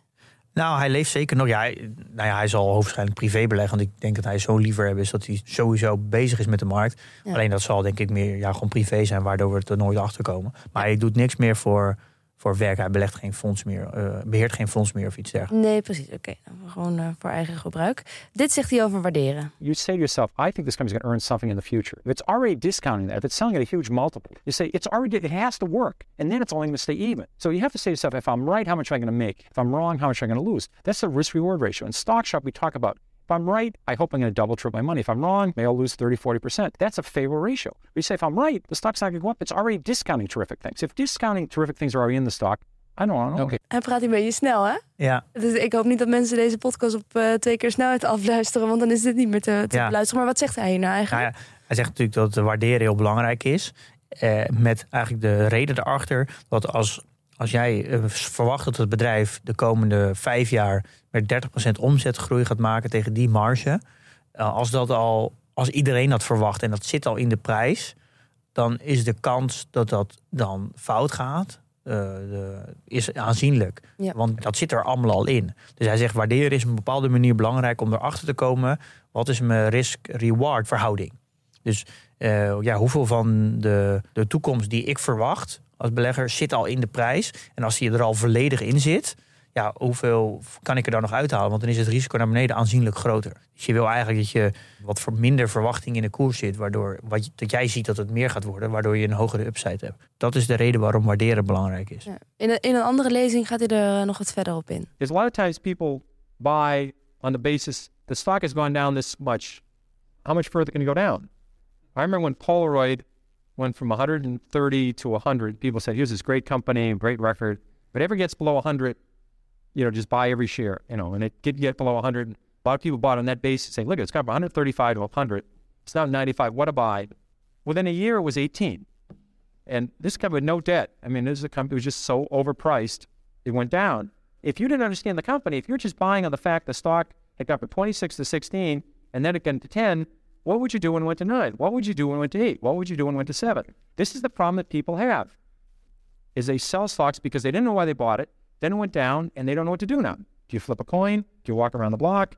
Nou, hij leeft zeker nog. Ja, hij, nou ja, hij zal hoogstwaarschijnlijk privé beleggen. Want ik denk dat hij zo liever hebben is dat hij sowieso bezig is met de markt. Ja. Alleen dat zal denk ik meer ja, gewoon privé zijn, waardoor we er nooit achter komen. Maar hij doet niks meer voor, voor werk. Hij belegt geen fonds meer, eh, beheert geen fonds meer of iets dergelijks. Nee, precies. Oké, nou, gewoon eh, voor eigen gebruik. Dit zegt hij over waarderen. You say to yourself, I think this company's going to earn something in the future. If it's already discounting that, if it's selling at a huge multiple, you say it's already, it has to work. And then it's only going to stay even. So you have to say to yourself, if I'm right, how much am I going to make? If I'm wrong, how much am I going to lose? That's the risk reward ratio. In Stock Shop, we talk about if I'm right, I hope I'm going to double, triple my money. If I'm wrong, maybe I'll lose 30, 40%. That's a favorable ratio. We say if I'm right, the stock's not going to go up. It's already discounting terrific things. If discounting terrific things are already in the stock, I don't want to. Hij praat een beetje snel, hè? Ja, Dus ik hoop niet dat mensen deze podcast op eh, twee keer snelheid afluisteren, want dan is dit niet meer te, te Ja. beluisteren. Maar wat zegt hij hier nou nou eigenlijk? ja, hij zegt natuurlijk dat de waarderen heel belangrijk is. Eh, met eigenlijk de reden erachter dat als, als jij eh, verwacht dat het bedrijf de komende vijf jaar met 30% omzetgroei gaat maken tegen die marge. eh, als dat al, als iedereen dat verwacht en dat zit al in de prijs, dan is de kans dat dat dan fout gaat. eh, de, is aanzienlijk. Ja. Want dat zit er allemaal al in. Dus hij zegt waarderen is op een bepaalde manier belangrijk om erachter te komen. Wat is mijn risk-reward verhouding? Dus eh, ja, hoeveel van de, de toekomst die ik verwacht als belegger zit al in de prijs. En als die er al volledig in zit, ja, hoeveel kan ik er dan nog uithalen? Want dan is het risico naar beneden aanzienlijk groter. Dus je wil eigenlijk dat je wat voor minder verwachting in de koers zit, waardoor wat dat jij ziet dat het meer gaat worden, waardoor je een hogere upside hebt. Dat is de reden waarom waarderen belangrijk is. Ja. In, een, in een andere lezing gaat hij er eh, nog wat verder op in. is a lot of times people buy on the basis the stock has gone down this much. How much further can it go down? I remember when Polaroid went from 130 to 100, people said, here's this great company, great record. But ever gets below 100, you know, just buy every share, you know, and it did get below 100. A lot of people bought on that basis, saying, look, it's gone from 135 to 100. It's now 95. What a buy. Within a year, it was 18. And this company with no debt, I mean, this is a company was just so overpriced, it went down. If you didn't understand the company, if you're just buying on the fact the stock had gone from 26 to 16 and then it got to 10, what would you do when it went to 9? What would you do when it went to 8? What would you do when it went to 7? This is the problem that people have, is they sell stocks because they didn't know why they bought it, then it went down, and they don't know what to do now. Do you flip a coin? Do you walk around the block?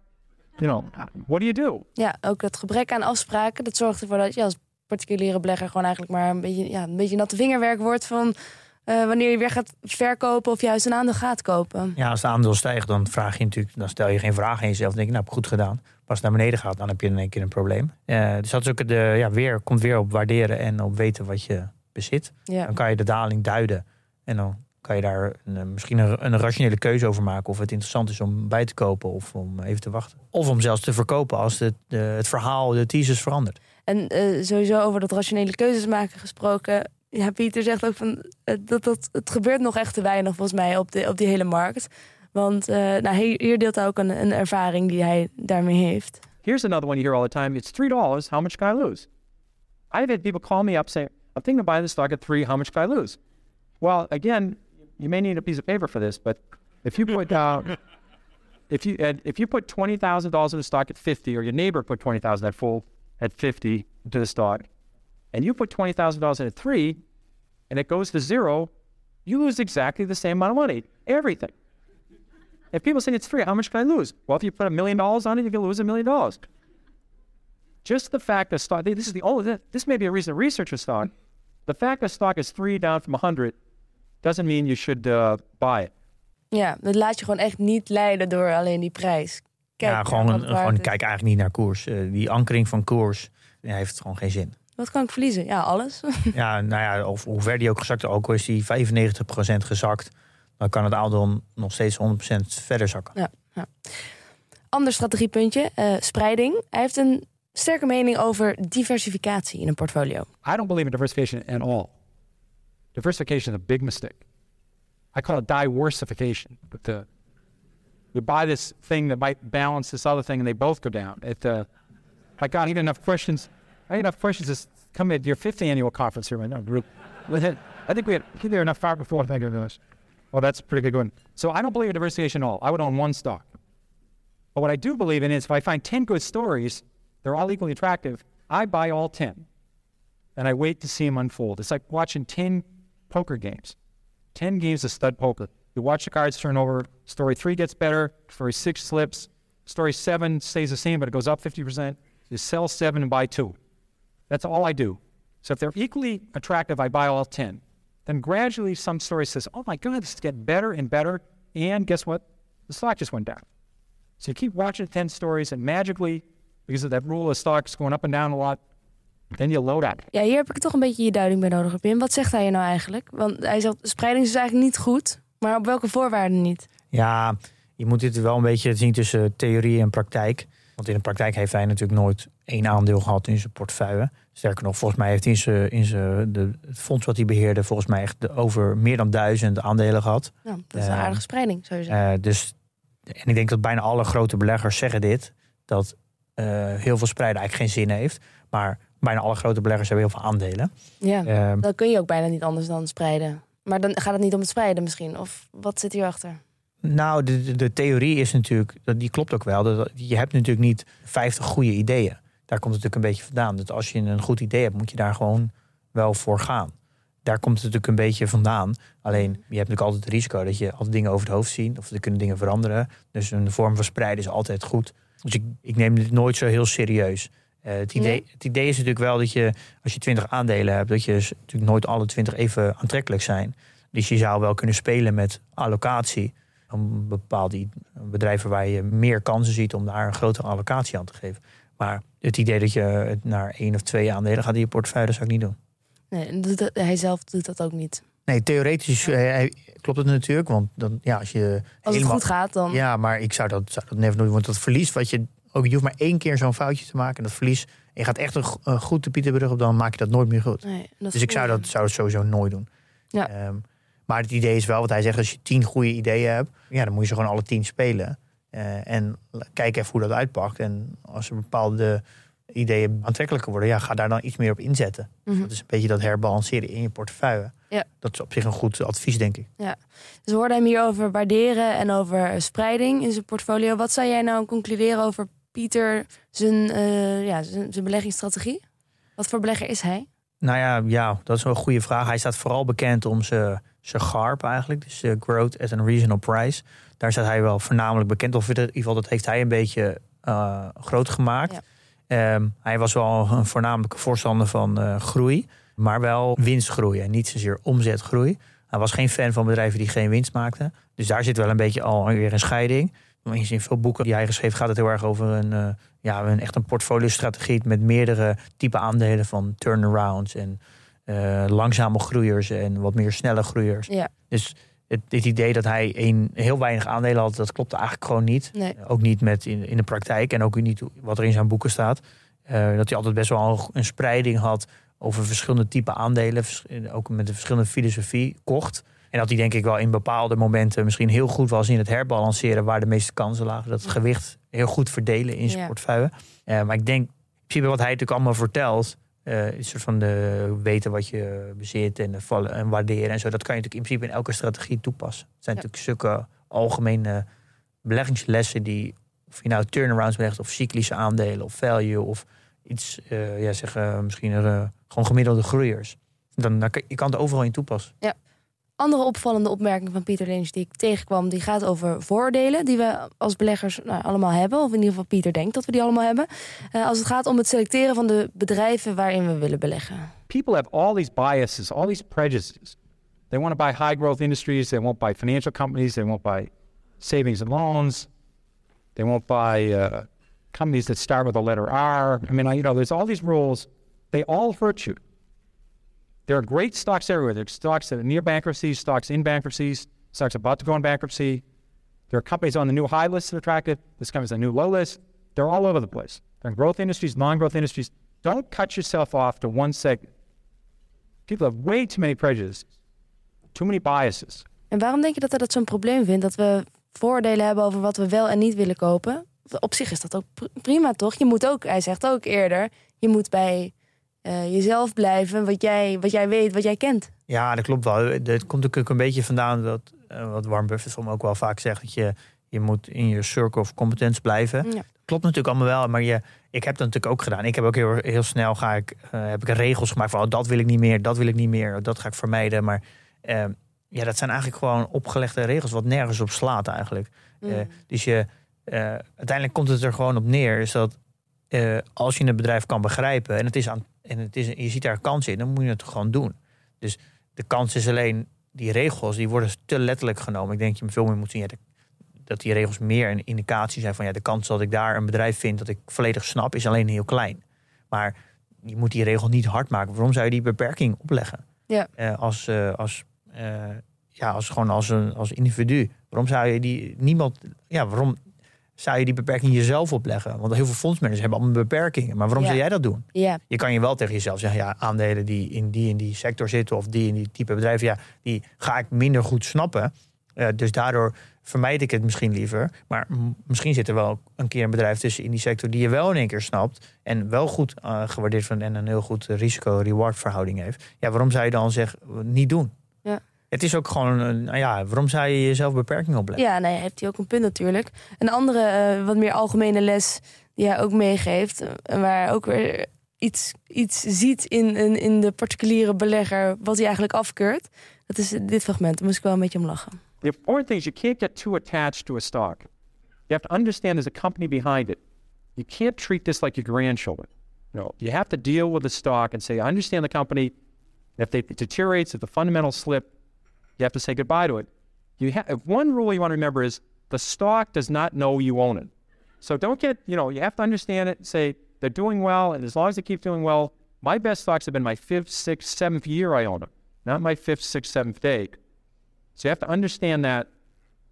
You know, what do you do? Ja, ook dat gebrek aan afspraken, dat zorgt ervoor dat je als particuliere belegger gewoon eigenlijk maar een beetje, ja, een beetje natte vingerwerk wordt van eh, wanneer je weer gaat verkopen of juist een aandeel gaat kopen. Ja, als de aandeel stijgt, dan vraag je natuurlijk, dan stel je geen vraag aan jezelf. Dan denk je, nou, heb ik goed gedaan. Maar als het naar beneden gaat, dan heb je in één keer een probleem. Eh, dus dat is ook de, ja, weer, komt weer op waarderen en op weten wat je bezit. Ja. Dan kan je de daling duiden. En dan kan je daar een, eh, misschien een, een rationele keuze over maken. Of het interessant is om bij te kopen of om even te wachten. Of om zelfs te verkopen als het, het verhaal, de thesis verandert. En eh, sowieso over dat rationele keuzes maken gesproken. Ja, Pieter zegt ook van eh, dat, dat het gebeurt nog echt te weinig volgens mij op, de, op die hele markt. Want eh, nou, hier, hier deelt hij ook een, een ervaring die hij daarmee heeft. Here's another one you hear all the time. It's three dollars. How much can I lose? I've had people call me up saying, "I'm thinking of buying this stock at three. How much can I lose?" Well, again, you may need a piece of paper for this, but if you put down, if you and if you put twenty thousand dollars in the stock at fifty, or your neighbor put twenty thousand at full at fifty into the stock, and you put twenty thousand dollars in at three, and it goes to zero, you lose exactly the same amount of money. Everything. If people say it's free, how much can I lose? Well, if you put a million dollars on it, you can lose a million dollars. Just the fact that stock, this is the only, this may be a reason to research a stock. The fact that stock is three down from 100 doesn't mean you should uh, buy it. Ja, dat laat je gewoon echt niet leiden door alleen die prijs. Kijk ja, gewoon, een, gewoon kijk eigenlijk niet naar koers. Eh, die ankering van koers ja, heeft gewoon geen zin. Wat kan ik verliezen? Ja, alles. Ja, nou ja, of hoe ver die ook gezakt is, ook al is die 95% gezakt, dan kan het aandeel nog steeds 100% verder zakken. Ja, ja. Ander strategiepuntje, eh, spreiding. Hij heeft een sterke mening over diversificatie in een portfolio. I don't believe in diversification at all. Diversification is a big mistake. I call it diversification. But uh, you buy this thing that might balance this other thing, and they both go down. Uh, I had enough questions. I had enough questions to come at your 50th annual conference here right now, group. I think we had there enough far before. Thank you very much. Well, that's a pretty good one. So I don't believe in diversification at all. I would own one stock. But what I do believe in is if I find 10 good stories, they're all equally attractive, I buy all 10 and I wait to see them unfold. It's like watching 10 poker games, 10 games of stud poker. You watch the cards turn over. Story three gets better. Story six slips. Story seven stays the same, but it goes up 50%. You sell seven and buy two. That's all I do. So if they're equally attractive, I buy all 10. Then gradually some story says, oh my God, this is getting better and better. And guess what? The stock just went down. So you keep watching 10 stories and magically, because of that rule of stocks going up and down a lot, load up. Ja, hier heb ik toch een beetje je duiding bij nodig, Pim. Wat zegt hij nou eigenlijk? Want hij zegt, spreiding is eigenlijk niet goed. Maar op welke voorwaarden niet? Ja, je moet dit wel een beetje zien tussen theorie en praktijk. Want in de praktijk heeft hij natuurlijk nooit één aandeel gehad in zijn portefeuille. Sterker nog, volgens mij heeft hij in zijn, in zijn de, het fonds wat hij beheerde, volgens mij echt over meer dan duizend aandelen gehad. Ja, dat is een Eh, aardige spreiding, zou je zeggen. Eh, dus, en ik denk dat bijna alle grote beleggers zeggen dit. Dat eh, heel veel spreiden eigenlijk geen zin heeft. Maar bijna alle grote beleggers hebben heel veel aandelen. ja, Ehm, dan kun je ook bijna niet anders dan spreiden. Maar dan gaat het niet om het spreiden misschien. Of wat zit hierachter? Nou, de, de, theorie is natuurlijk, dat, die klopt ook wel. Dat, je hebt natuurlijk niet 50 goede ideeën. Daar komt het natuurlijk een beetje vandaan. Dat als je een goed idee hebt, moet je daar gewoon wel voor gaan. Daar komt het natuurlijk een beetje vandaan. Alleen, je hebt natuurlijk altijd het risico dat je altijd dingen over het hoofd ziet. Of er kunnen dingen veranderen. Dus een vorm van spreiden is altijd goed. Dus ik, ik neem dit nooit zo heel serieus. Eh, het, idee, Nee. het idee is natuurlijk wel dat je, als je 20 aandelen hebt, dat je natuurlijk nooit alle 20 even aantrekkelijk zijn. Dus je zou wel kunnen spelen met allocatie. Om bepaalde bedrijven waar je meer kansen ziet om daar een grotere allocatie aan te geven. Maar het idee dat je het naar één of twee aandelen gaat in je portefeuille, zou ik niet doen. Nee, hij zelf doet dat ook niet. Nee, theoretisch eh, klopt het natuurlijk. Want dan, ja, als je Als het helemaal- goed gaat, dan... Ja, maar ik zou dat, zou dat never doen. Want dat verlies wat je... Ook, je hoeft maar één keer zo'n foutje te maken. En dat verlies... En je gaat echt een, go- een goed de Pieterbrug op, dan maak je dat nooit meer goed. Nee, Dus ik zou dat, zou het sowieso nooit doen. Ja. Ehm, maar het idee is wel, wat hij zegt, als je tien goede ideeën hebt, ja, dan moet je ze gewoon alle tien spelen. Eh, en kijk even hoe dat uitpakt. En als er bepaalde ideeën aantrekkelijker worden, ja, ga daar dan iets meer op inzetten. Mhm. Dat is een beetje dat herbalanceren in je portefeuille. Ja. Dat is op zich een goed advies, denk ik. Dus we hoorden hem hier over waarderen en over spreiding in zijn portfolio. Wat zou jij nou concluderen over Pieter, zijn, eh, ja, zijn, zijn beleggingsstrategie? Wat voor belegger is hij? Nou ja, ja, dat is wel een goede vraag. Hij staat vooral bekend om zijn, zijn GARP eigenlijk. Dus eh, Growth at a Reasonable Price. Daar staat hij wel voornamelijk bekend. Of in ieder geval, dat heeft hij een beetje eh, groot gemaakt. Ehm, hij was wel een voornamelijke voorstander van groei. Maar wel winstgroei en niet zozeer omzetgroei. Hij was geen fan van bedrijven die geen winst maakten. Dus daar zit wel een beetje alweer een scheiding. Maar in veel boeken die hij geschreven gaat het heel erg over een, eh, ja, een echt een portfolio-strategie met meerdere type aandelen van turnarounds en eh, langzame groeiers en wat meer snelle groeiers. Ja. Dus het, het idee dat hij een, heel weinig aandelen had, dat klopte eigenlijk gewoon niet. Nee. Ook niet met in, in de praktijk en ook niet wat er in zijn boeken staat. Eh, dat hij altijd best wel een, spreiding had over verschillende type aandelen, ook met een verschillende filosofie kocht. En dat hij denk ik wel in bepaalde momenten misschien heel goed was in het herbalanceren waar de meeste kansen lagen. Dat het gewicht heel goed verdelen in zijn Ja. portefeuille. Eh, maar ik denk, in principe wat hij natuurlijk allemaal vertelt, eh, een soort van de weten wat je bezit en, vallen en waarderen en zo. Dat kan je natuurlijk in principe in elke strategie toepassen. Het zijn Ja. natuurlijk zulke algemene beleggingslessen die, of je nou turnarounds belegt of cyclische aandelen of value of iets, eh, ja, zeg, misschien eh, gewoon gemiddelde groeiers. Dan, dan kan, je kan het overal in toepassen. Andere opvallende opmerking van Pieter Lynch die ik tegenkwam, die gaat over voordelen die we als beleggers nou, allemaal hebben. Of in ieder geval Pieter denkt dat we die allemaal hebben. Eh, als het gaat om het selecteren van de bedrijven waarin we willen beleggen. people have all these biases, all these prejudices. They want to buy high growth industries. They won't buy financial companies. They won't buy savings and loans. They won't buy uh, companies that start with the letter R. I mean, you know, there's all these rules. They all hurt you. There are great stocks everywhere. There are stocks that are near bankruptcy, stocks in bankruptcies, stocks about to go in bankruptcy. There are companies on the new high list that are attractive. This company's on the new low list. They're all over the place. They're in growth industries, non-growth industries. Don't cut yourself off to one segment. People have way too many prejudices, too many biases. En waarom denk je dat hij dat zo'n probleem vindt? Dat we voordelen hebben over wat we wel en niet willen kopen? Op zich is dat ook pr- prima, toch? Je moet ook, hij zegt ook eerder, je moet bij eh, jezelf blijven, wat jij, wat jij weet, wat jij kent. Ja, dat klopt wel. Het komt natuurlijk een beetje vandaan dat, eh, wat Warren Buffett van ook wel vaak zegt, dat je, Je moet in je circle of competence blijven. Ja. Klopt natuurlijk allemaal wel, maar je, ik heb dat natuurlijk ook gedaan. Ik heb ook heel, heel snel ga ik, eh, heb ik regels gemaakt van oh, dat wil ik niet meer, dat wil ik niet meer, dat ga ik vermijden. Maar ja, dat zijn eigenlijk gewoon opgelegde regels wat nergens op slaat eigenlijk. Mm. dus je, uiteindelijk komt het er gewoon op neer, is dat eh, als je een bedrijf kan begrijpen en het is aan en het is, je ziet daar kans in, dan moet je het gewoon doen. Dus de kans is alleen die regels, die worden te letterlijk genomen. Ik denk dat je veel meer moet zien ja, de- dat die regels meer een indicatie zijn van ja, de kans dat ik daar een bedrijf vind dat ik volledig snap, is alleen heel klein. Maar je moet die regel niet hard maken. Waarom zou je die beperking opleggen? Ja. Eh, als, eh, als, ja, als gewoon als een als individu. Waarom zou je die niemand. Ja, waarom zou je die beperking jezelf opleggen? Want heel veel fondsmanagers hebben allemaal beperkingen. Maar waarom Ja. zou jij dat doen? Ja, Je kan je wel tegen jezelf zeggen, ja, aandelen die in die en die sector zitten of die in die type bedrijven, ja, die ga ik minder goed snappen. Eh, dus daardoor vermijd ik het misschien liever. Maar misschien zit er wel een keer een bedrijf tussen in die sector die je wel in één keer snapt en wel goed eh, gewaardeerd van en een heel goed risico-reward verhouding heeft. Ja, waarom zou je dan zeggen niet doen? Ja. Het is ook gewoon, een, nou ja, waarom zou je jezelf beperkingen opleggen? ja nee, heeft hij ook een punt natuurlijk. Een andere, eh, wat meer algemene les die hij ook meegeeft, eh, waar ook weer iets, iets ziet in, in, in de particuliere belegger, wat hij eigenlijk afkeurt. Dat is dit fragment, daar moest ik wel een beetje om lachen. The important thing is you can't get too attached to a stock. You have to understand there's a company behind it. You can't treat this like your grandchildren. No, you have to deal with the stock and say, I understand the company. If they, it deteriorates, if the fundamentals slip, you have to say goodbye to it. You ha- one rule you want to remember is the stock does not know you own it. So don't get, you know, you have to understand it say they're doing well, and as long as they keep doing well, my best stocks have been my fifth, sixth, seventh year I own them, not my fifth, sixth, seventh day. So you have to understand that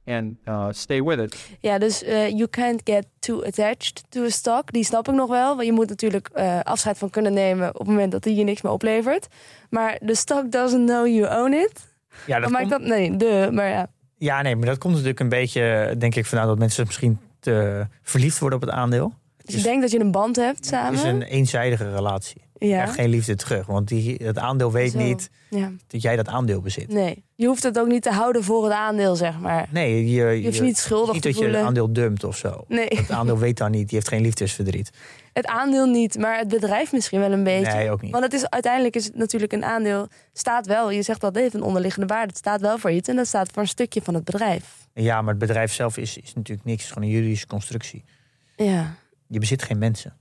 and uh, stay with it. Ja, dus eh, you can't get too attached to a stock. Die snap ik nog wel. Want je moet natuurlijk eh, afscheid van kunnen nemen op het moment dat die je niks meer oplevert. Maar the stock doesn't know you own it. Ja, Wat maakt dat? Nee, de, maar ja. Ja, nee, maar dat komt natuurlijk een beetje, denk ik, vanuit dat mensen misschien te verliefd worden op het aandeel. Dus je denkt dat je een band hebt Het samen. is een eenzijdige relatie. Ja. krijgt geen liefde terug, want die, het aandeel weet Zo. niet ja. dat jij dat aandeel bezit. Nee, je hoeft het ook niet te houden voor het aandeel, zeg maar. Nee, je, je, Je hoeft je niet schuldig niet te dat je voelen. het aandeel dumpt of zo. Nee, Het aandeel weet dan niet, die heeft geen liefdesverdriet. het aandeel niet, maar het bedrijf misschien wel een beetje. Nee, ook niet. Want het is, uiteindelijk is het natuurlijk een aandeel, staat wel, je zegt dat het heeft een onderliggende waarde. Het staat wel voor iets en dat staat voor een stukje van het bedrijf. Ja, maar het bedrijf zelf is, is natuurlijk niks, het is gewoon een juridische constructie. Ja. Je bezit geen mensen.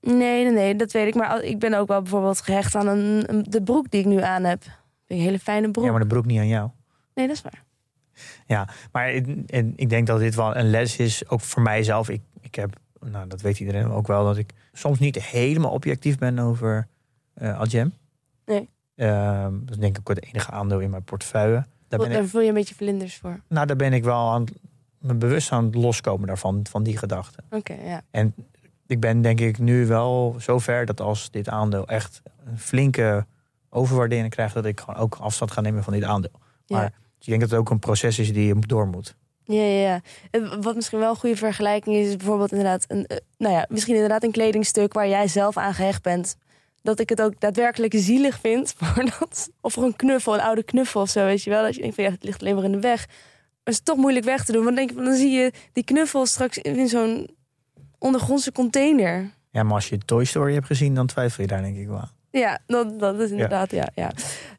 Nee, nee, nee, dat weet ik. Maar ik ben ook wel bijvoorbeeld gehecht aan een, een- de broek die ik nu aan heb. Een hele fijne broek. Ja, maar de broek niet aan jou. Nee, dat is waar. Ja, maar ik, en ik denk dat dit wel een les is, ook voor mijzelf. Ik, ik heb, nou dat weet iedereen ook wel, dat ik soms niet helemaal objectief ben over eh Adjem. Nee. Ehm, dat is denk ik ook het enige aandeel in mijn portefeuille. Daar ben, Daar ik, voel je een beetje vlinders voor. nou, daar ben ik wel aan, me bewust aan het loskomen daarvan, van die gedachte. Oké, ja. En ik ben denk ik nu wel zover dat als dit aandeel echt een flinke overwaardering krijgt, dat ik gewoon ook afstand ga nemen van dit aandeel. Ja. Maar ik denk dat het ook een proces is die je door moet. Ja, ja, ja. Eh, Wat misschien wel een goede vergelijking is, is bijvoorbeeld inderdaad een, eh, nou ja, misschien inderdaad een kledingstuk waar jij zelf aan gehecht bent. Dat ik het ook daadwerkelijk zielig vind dat. Of voor een knuffel, een oude knuffel of zo, weet je wel. Dat je denkt van ja, het ligt alleen maar in de weg. Maar het is toch moeilijk weg te doen. Want dan, denk zie je die knuffel straks in zo'n ondergrondse container. Ja, maar als je Toy Story hebt gezien, dan twijfel je daar denk ik wel. Ja, dat, dat is inderdaad, ja. ja,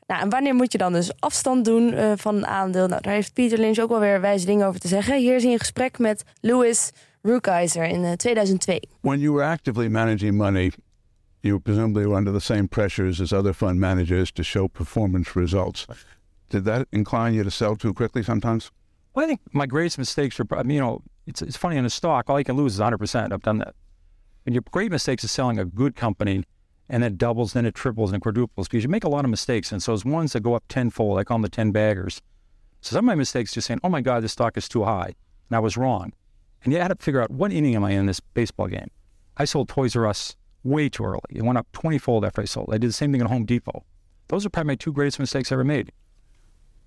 Nou, en wanneer moet je dan dus afstand doen eh, van een aandeel? Nou, daar heeft Peter Lynch ook wel weer wijze dingen over te zeggen. Hier is hij in gesprek met Louis Rukeyser in eh, 2002. when you were actively managing money, you presumably were under the same pressures as other fund managers to show performance results. Did that incline you to sell too quickly sometimes? Well, I think my greatest mistakes mean, you know, it's, it's funny in a stock, all you can lose is 100%. I've done that. And your great mistakes is selling a good company and then it doubles, then it triples and quadruples because you make a lot of mistakes. And so it's ones that go up tenfold, I call them the 10 baggers. So some of my mistakes just saying, oh my God, this stock is too high. And I was wrong. And you had to figure out what inning am I in this baseball game? I sold Toys R Us way too early. It went up 20 fold after I sold. I did the same thing at Home Depot. Those are probably my two greatest mistakes I ever made.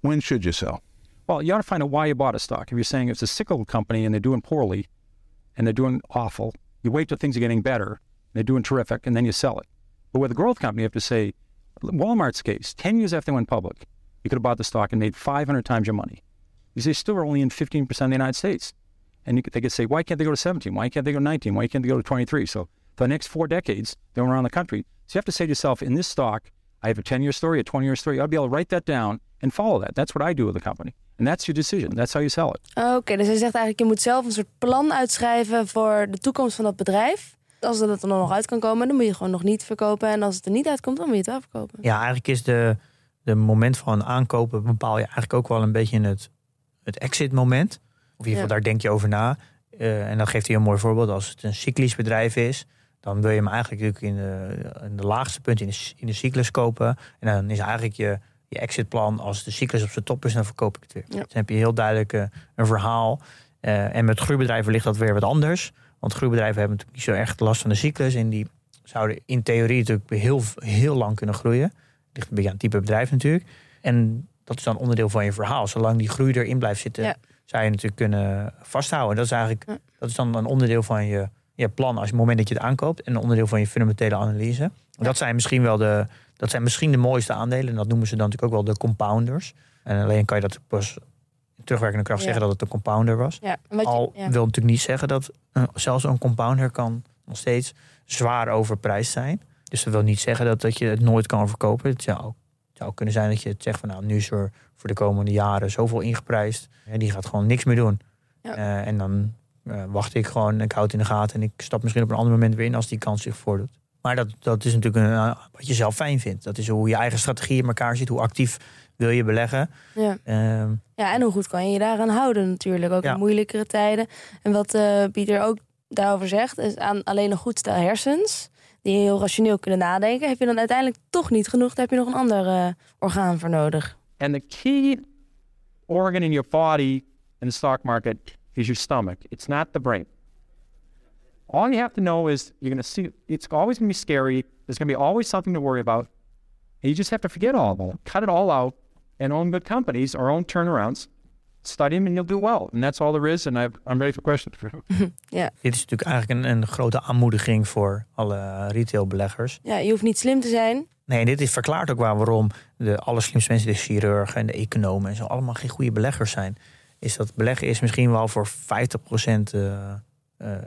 When should you sell? Well, you ought to find out why you bought a stock. If you're saying it's a cyclical company and they're doing poorly and they're doing awful, you wait till things are getting better, they're doing terrific, and then you sell it. But with a growth company, you have to say, Walmart's case, 10 years after they went public, you could have bought the stock and made 500 times your money. Because they still are only in 15% of the United States. And you, could- they could say, why can't they go to 17? Why can't they go to 19? Why can't they go to 23? So for the next four decades, they're around the country. So you have to say to yourself, in this stock, I have a 10 year story, a 20 year story. I'll be able to write that down and follow that. That's what I do with the company. And that's your decision. That's how you sell it. Oké, dus hij zegt eigenlijk, je moet zelf een soort plan uitschrijven voor de toekomst van dat bedrijf. Als het er dan nog uit kan komen, dan moet je gewoon nog niet verkopen. En als het er niet uitkomt, dan moet je het wel verkopen. Ja, eigenlijk is de, de moment van aankopen bepaal je eigenlijk ook wel een beetje in het, het exit moment. Of in ieder geval, Ja. daar denk je over na. Eh, en dan geeft hij een mooi voorbeeld. Als het een cyclisch bedrijf is, dan wil je hem eigenlijk natuurlijk in de, in de laagste punt in de, in de cyclus kopen. En dan is eigenlijk je, je exitplan, als de cyclus op zijn top is, dan verkoop ik het weer. Ja. Dus dan heb je heel duidelijk eh, een verhaal. Eh, en met groeibedrijven ligt dat weer wat anders. Want groeibedrijven hebben natuurlijk niet zo echt last van de cyclus. En die zouden in theorie natuurlijk heel, heel lang kunnen groeien. Ligt een beetje aan het type bedrijf natuurlijk. En dat is dan onderdeel van je verhaal. Zolang die groei erin blijft zitten, Ja. zou je natuurlijk kunnen vasthouden. Dat is eigenlijk Ja. dat is dan een onderdeel van je, je plan als het moment dat je het aankoopt. En een onderdeel van je fundamentele analyse. Dat zijn misschien wel de, dat zijn misschien de mooiste aandelen. En dat noemen ze dan natuurlijk ook wel de compounders. En alleen kan je dat pas terugwerkende kracht Ja. zeggen dat het een compounder was. Ja, je- Al ja. wil natuurlijk niet zeggen dat eh, zelfs een compounder kan nog steeds zwaar overprijsd zijn. Dus dat wil niet zeggen dat, dat je het nooit kan verkopen. Het zou, het zou kunnen zijn dat je het zegt van nou, nu is er voor de komende jaren zoveel ingeprijsd. En die gaat gewoon niks meer doen. Ja. Eh, en dan eh, wacht ik gewoon, ik houd het in de gaten en ik stap misschien op een ander moment weer in als die kans zich voordoet. Maar dat, dat is natuurlijk een, eh, wat je zelf fijn vindt. Dat is hoe je eigen strategie in elkaar zit. Hoe actief wil je beleggen. Ja. Ehm, ja, en hoe goed kan je je daaraan houden natuurlijk. Ook Ja. in moeilijkere tijden. En wat eh, Pieter ook daarover zegt, is aan alleen een goed stel hersens... die heel rationeel kunnen nadenken... heb je dan uiteindelijk toch niet genoeg. Daar heb je nog een ander eh, orgaan voor nodig. And the key organ in your body in the stock market is your stomach. It's not the brain. All you have to know is you're going to see it's always going to be scary. There's going to be always something to worry about. And you just have to forget all of it. Cut it all out and own good companies or own turnarounds. Study them and you'll do well. And that's all there is. And I've, I'm ready for questions. Ja. dit is natuurlijk eigenlijk een, een grote aanmoediging voor alle retailbeleggers. ja, je hoeft niet slim te zijn. Nee, dit is verklaart ook waar, waarom de allerslimste mensen, de chirurgen en de economen en zo, allemaal geen goede beleggers zijn. Is dat beleggen is misschien wel voor 50% eh, eh,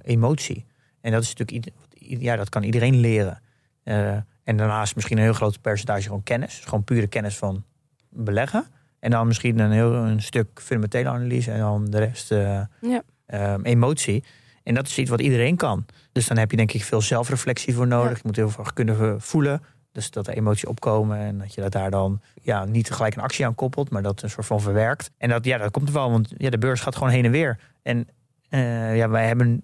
emotie. En dat is natuurlijk, ja, dat kan iedereen leren. Eh, en daarnaast misschien een heel groot percentage gewoon kennis. Dus gewoon pure kennis van beleggen. En dan misschien een heel een stuk fundamentele analyse en dan de rest eh, Ja. ehm, emotie. En dat is iets wat iedereen kan. Dus dan heb je denk ik veel zelfreflectie voor nodig. Ja. Je moet heel veel kunnen voelen. Dus dat er emoties opkomen en dat je dat daar dan ja, niet gelijk een actie aan koppelt, maar dat een soort van verwerkt. En dat, ja, dat komt er wel, want ja, de beurs gaat gewoon heen en weer. En eh, ja, wij hebben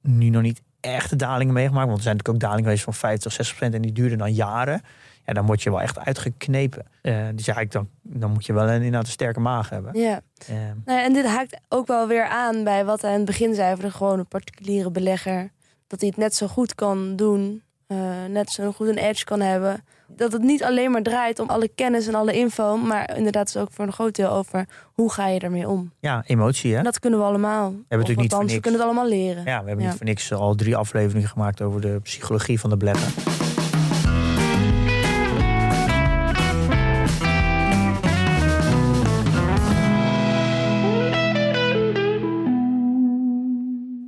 nu nog niet echte dalingen meegemaakt, want er zijn natuurlijk ook dalingen geweest van 50, 60 procent en die duurden dan jaren. Ja, dan word je wel echt uitgeknepen. Eh, dus ja, ik dan, dan moet je wel een, inderdaad een sterke maag hebben. Ja. Eh, Nou, ja, en dit haakt ook wel weer aan bij wat hij aan het begin zei over de gewone particuliere belegger. Dat hij het net zo goed kan doen, eh, net zo goed een edge kan hebben. Dat het niet alleen maar draait om alle kennis en alle info, maar inderdaad is ook voor een groot deel over hoe ga je ermee om. ja, emotie hè. En dat kunnen we allemaal. We natuurlijk niet voor we niks. kunnen het allemaal leren. Ja, we hebben Ja. niet voor niks al drie afleveringen gemaakt over de psychologie van de beleggen.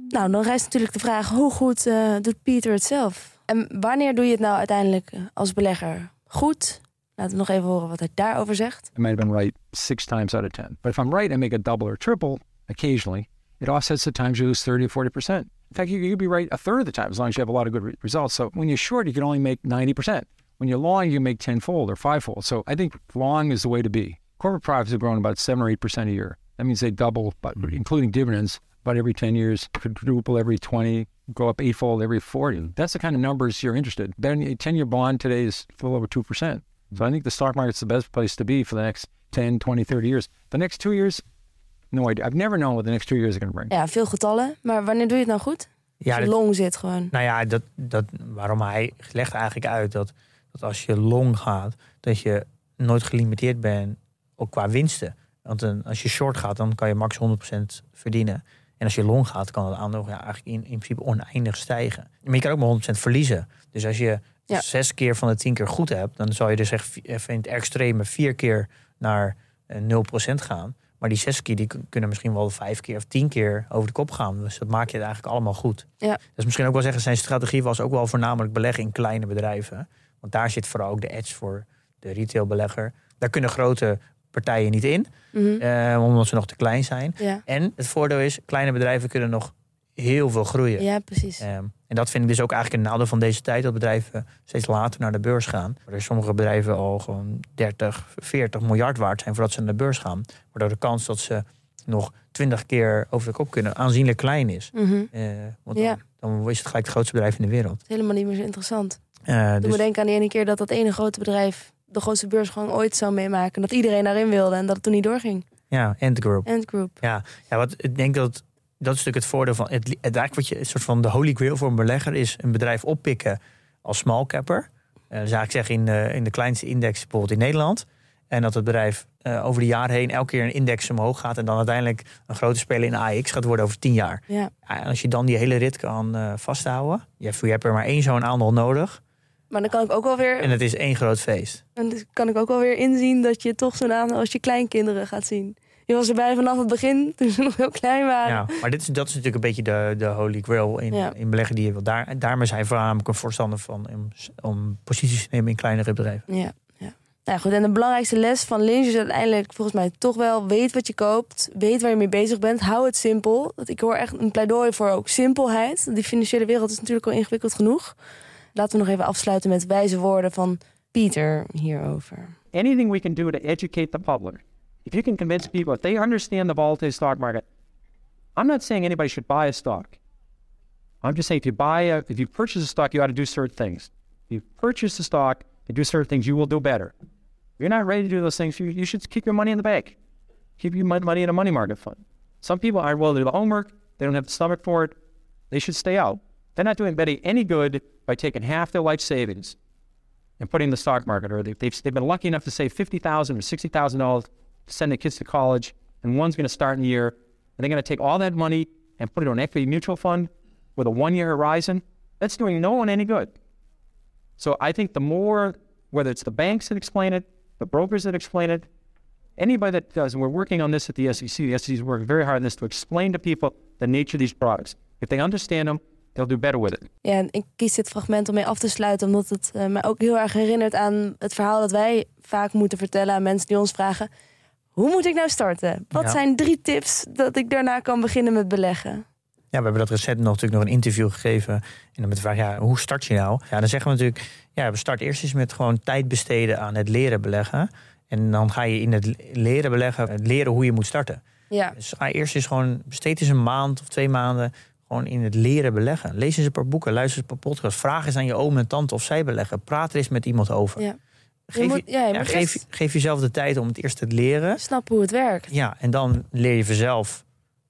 Nou, dan rijst natuurlijk de vraag: hoe goed eh, doet Pieter het zelf? En wanneer doe je het nou uiteindelijk eh, als belegger goed? Laten we nog even horen wat hij daarover zegt. I might have been right six times out of 10. But if I'm right, I make a double or triple occasionally. It offsets the times you lose 30 or 40%. In fact, you could be right a third of the time as long as you have a lot of good re- results. So when you're short, you can only make 90%. When you're long, you make tenfold or fivefold. So I think long is the way to be. Corporate profits have grown about 7 or 8% a year. That means they double, but including dividends, about every 10 years, quadruple every 20, go up eightfold every 40. That's the kind of numbers you're interested. Then a 10-year bond today is a little over 2%. So I think the stock market's the best place to be for the next 10, 20, 30 years. The next two years, no idea. I've never known what the next two years are going to bring. Ja, veel getallen. Maar wanneer doe je het nou goed? Ja, je dat- long zit gewoon. Nou ja, dat, dat, waarom hij legt eigenlijk uit dat, dat als je long gaat, dat je nooit gelimiteerd bent, ook qua winsten. Want een, als je short gaat, dan kan je max 100% verdienen. En als je long gaat, kan het aandeel ja, eigenlijk in, in principe oneindig stijgen. Maar je kan ook maar 100% verliezen. Dus als je Ja. zes keer van de tien keer goed hebt, dan zou je dus echt even in het extreme vier keer naar eh, 0% gaan. Maar die zes keer die kunnen misschien wel vijf keer of tien keer over de kop gaan. Dus dat maak je het eigenlijk allemaal goed. Ja. Dus misschien ook wel zeggen, zijn strategie was ook wel voornamelijk beleggen in kleine bedrijven. Want daar zit vooral ook de edge voor de retailbelegger. Daar kunnen grote partijen niet in, Mhm. eh, omdat ze nog te klein zijn. Ja. En het voordeel is, kleine bedrijven kunnen nog heel veel groeien. ja, precies. Ehm, en dat vind ik dus ook eigenlijk een nadeel van deze tijd, dat bedrijven steeds later naar de beurs gaan. Waardoor sommige bedrijven al gewoon 30, 40 miljard waard zijn voordat ze naar de beurs gaan. Waardoor de kans dat ze nog 20 keer over de kop kunnen aanzienlijk klein is. Mhm. Eh, want Ja. dan, dan is het gelijk het grootste bedrijf in de wereld. Helemaal niet meer zo interessant. Eh, Doe dus, me denken aan die ene keer dat dat ene grote bedrijf de grootste beursgang ooit zou meemaken. En dat iedereen daarin wilde en dat het toen niet doorging. ja, Ant Group. Ant Group. Ja, ja wat, ik denk dat dat is natuurlijk het voordeel van het, het eigenlijk wat je een soort van de holy grail voor een belegger is een bedrijf oppikken als small capper. Eh dus eigenlijk zeggen in de, in de kleinste index bijvoorbeeld in Nederland. En dat het bedrijf eh, over de jaren heen elke keer een index omhoog gaat en dan uiteindelijk een grote speler in AX gaat worden over tien jaar. Ja. En als je dan die hele rit kan eh, vasthouden, je hebt, je hebt er maar één zo'n aandeel nodig Maar dan kan ik ook wel weer, en het is één groot feest. en dan kan ik ook wel weer inzien dat je toch zo'n aandeel als je kleinkinderen gaat zien. Je was erbij vanaf het begin, toen ze nog heel klein waren. Ja, maar dit is, dat is natuurlijk een beetje de, de holy grail in, Ja. in beleggen die je wil. Daar, daarmee zijn voornamelijk een voorstander van om, om posities te nemen in kleinere bedrijven. Ja, ja. Nou goed, en de belangrijkste les van Lynch is uiteindelijk volgens mij toch wel... weet wat je koopt, weet waar je mee bezig bent, hou het simpel. Dat Ik hoor echt een pleidooi voor ook simpelheid. Die financiële wereld is natuurlijk al ingewikkeld genoeg. Laten we nog even afsluiten met wijze woorden van Pieter hierover. anything we can do to educate the public. If you can convince people, if they understand the volatile stock market, I'm not saying anybody should buy a stock. I'm just saying if you buy a, if you purchase a stock, you ought to do certain things. If you purchase a stock and do certain things, you will do better. If you're not ready to do those things, you, you should keep your money in the bank. Keep your money in a money market fund. Some people aren't willing to do the homework. They don't have the stomach for it. They should stay out. They're not doing Betty any good by taking half their life savings and putting in the stock market, or they've, they've, they've been lucky enough to save 50,000 or sixty thousand dollars to send their kids to college, and one's going to start in a year, and they're going to take all that money and put it on an equity mutual fund with a one-year horizon. That's doing no one any good. So I think the more, whether it's the banks that explain it, the brokers that explain it, anybody that does, and we're working on this at the SEC. The SEC is working very hard on this to explain to people the nature of these products. If they understand them, they'll do better with it. Ja, en ik kies dit fragment om mee af te sluiten... omdat het eh, me ook heel erg herinnert aan het verhaal dat wij vaak moeten vertellen... aan mensen die ons vragen... hoe moet ik nou starten? Wat Ja. zijn drie tips dat ik daarna kan beginnen met beleggen? Ja, we hebben dat recent nog natuurlijk nog een interview gegeven. En dan met de vraag, ja, hoe start je nou? Ja, dan zeggen we natuurlijk, ja, we starten eerst eens met gewoon tijd besteden aan het leren beleggen. En dan ga je in het leren beleggen, het leren hoe je moet starten. Ja, Dus ga eerst eens gewoon, besteed eens een maand of twee maanden gewoon in het leren beleggen. Lees eens een paar boeken, luister eens een paar podcasts. Vraag eens aan je oom en tante of zij beleggen. Praat er eens met iemand over. ja. Geef, moet- ja, je ja, moet geef, eerst- geef jezelf de tijd om het eerst te leren. snap hoe het werkt. Ja, en dan leer je vanzelf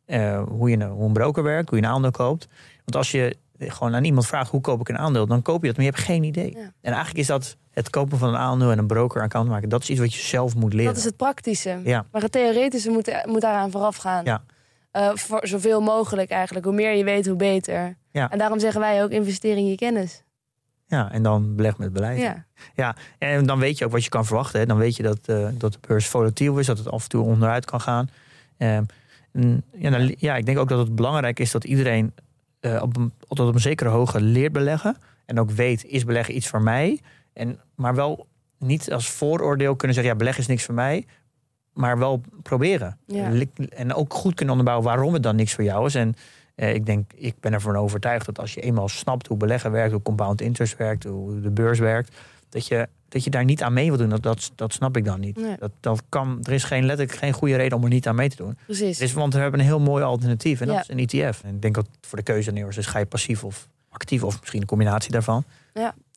eh, hoe, je, een- hoe een broker werkt, hoe je een aandeel koopt. Want als je gewoon aan iemand vraagt hoe koop ik een aandeel, dan koop je dat, maar je hebt geen idee. Ja. En eigenlijk is dat het kopen van een aandeel en een broker account maken, dat is iets wat je zelf moet leren. Dat is het praktische. Ja. Maar het theoretische moet, moet daaraan vooraf gaan. Ja. Eh, voor zoveel mogelijk eigenlijk. Hoe meer je weet, hoe beter. Ja. En daarom zeggen wij ook investeer in je kennis. Ja, en dan beleg met beleid. Ja. Ja, en dan weet je ook wat je kan verwachten. Hè. Dan weet je dat, eh, dat de beurs volatiel is, dat het af en toe onderuit kan gaan. Ehm, en ja, dan, ja, ik denk ook dat het belangrijk is dat iedereen eh, op, een, tot op een zekere hoogte leert beleggen. En ook weet, is beleggen iets voor mij? En, maar wel niet als vooroordeel kunnen zeggen, ja, beleggen is niks voor mij. Maar wel proberen. Ja. En ook goed kunnen onderbouwen waarom het dan niks voor jou is. En eh, ik denk, ik ben ervan overtuigd dat als je eenmaal snapt hoe beleggen werkt, hoe compound interest werkt, hoe de beurs werkt, dat je, dat je daar niet aan mee wil doen. Dat, dat, dat snap ik dan niet. Nee. Dat, dat kan, er is geen, letterlijk geen goede reden om er niet aan mee te doen. Precies. Is, want we hebben een heel mooi alternatief en dat Ja. is een ETF. En ik denk dat voor de keuze neer is, ga je passief of actief of misschien een combinatie daarvan.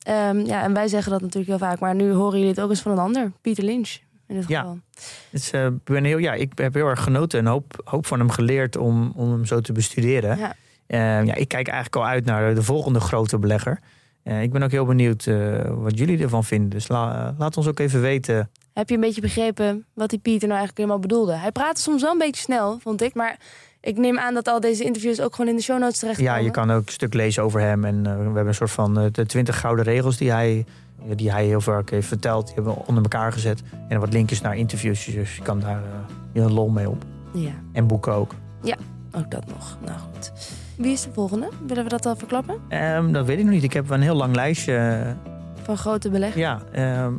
Ehm, ja, en wij zeggen dat natuurlijk heel vaak. Maar nu horen jullie het ook eens van een ander. Pieter Lynch. In dit Ja. geval. Dus, eh, ik ben heel, ja, ik heb heel erg genoten en hoop, hoop van hem geleerd om, om hem zo te bestuderen. Ja. Eh, ja, ik kijk eigenlijk al uit naar de volgende grote belegger. Eh, ik ben ook heel benieuwd wat jullie ervan vinden. Dus la- laat ons ook even weten. Heb je een beetje begrepen wat die Pieter nou eigenlijk helemaal bedoelde? Hij praatte soms wel een beetje snel, vond ik. Maar Ik neem aan dat al deze interviews ook gewoon in de show notes terechtkomen. Ja, je kan ook een stuk lezen over hem. En we hebben een soort van de 20 gouden regels die hij, die hij heel vaak heeft verteld. Die hebben we onder elkaar gezet. En wat linkjes naar interviews. Dus je kan daar eh, je lol mee op. Ja, En boeken ook. ook dat nog. Nou goed. Wie is de volgende? Willen we dat al verklappen? Ehm, dat weet ik nog niet. Ik heb een heel lang lijstje. eh, Van grote beleg? ja, ehm,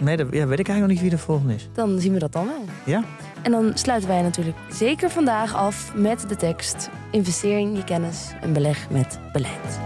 nee, dat ja, weet ik eigenlijk nog niet wie de volgende is. Dan zien we dat dan wel. Ja? En dan sluiten wij natuurlijk zeker vandaag af met de tekst... Investeer in je kennis en beleg met beleid.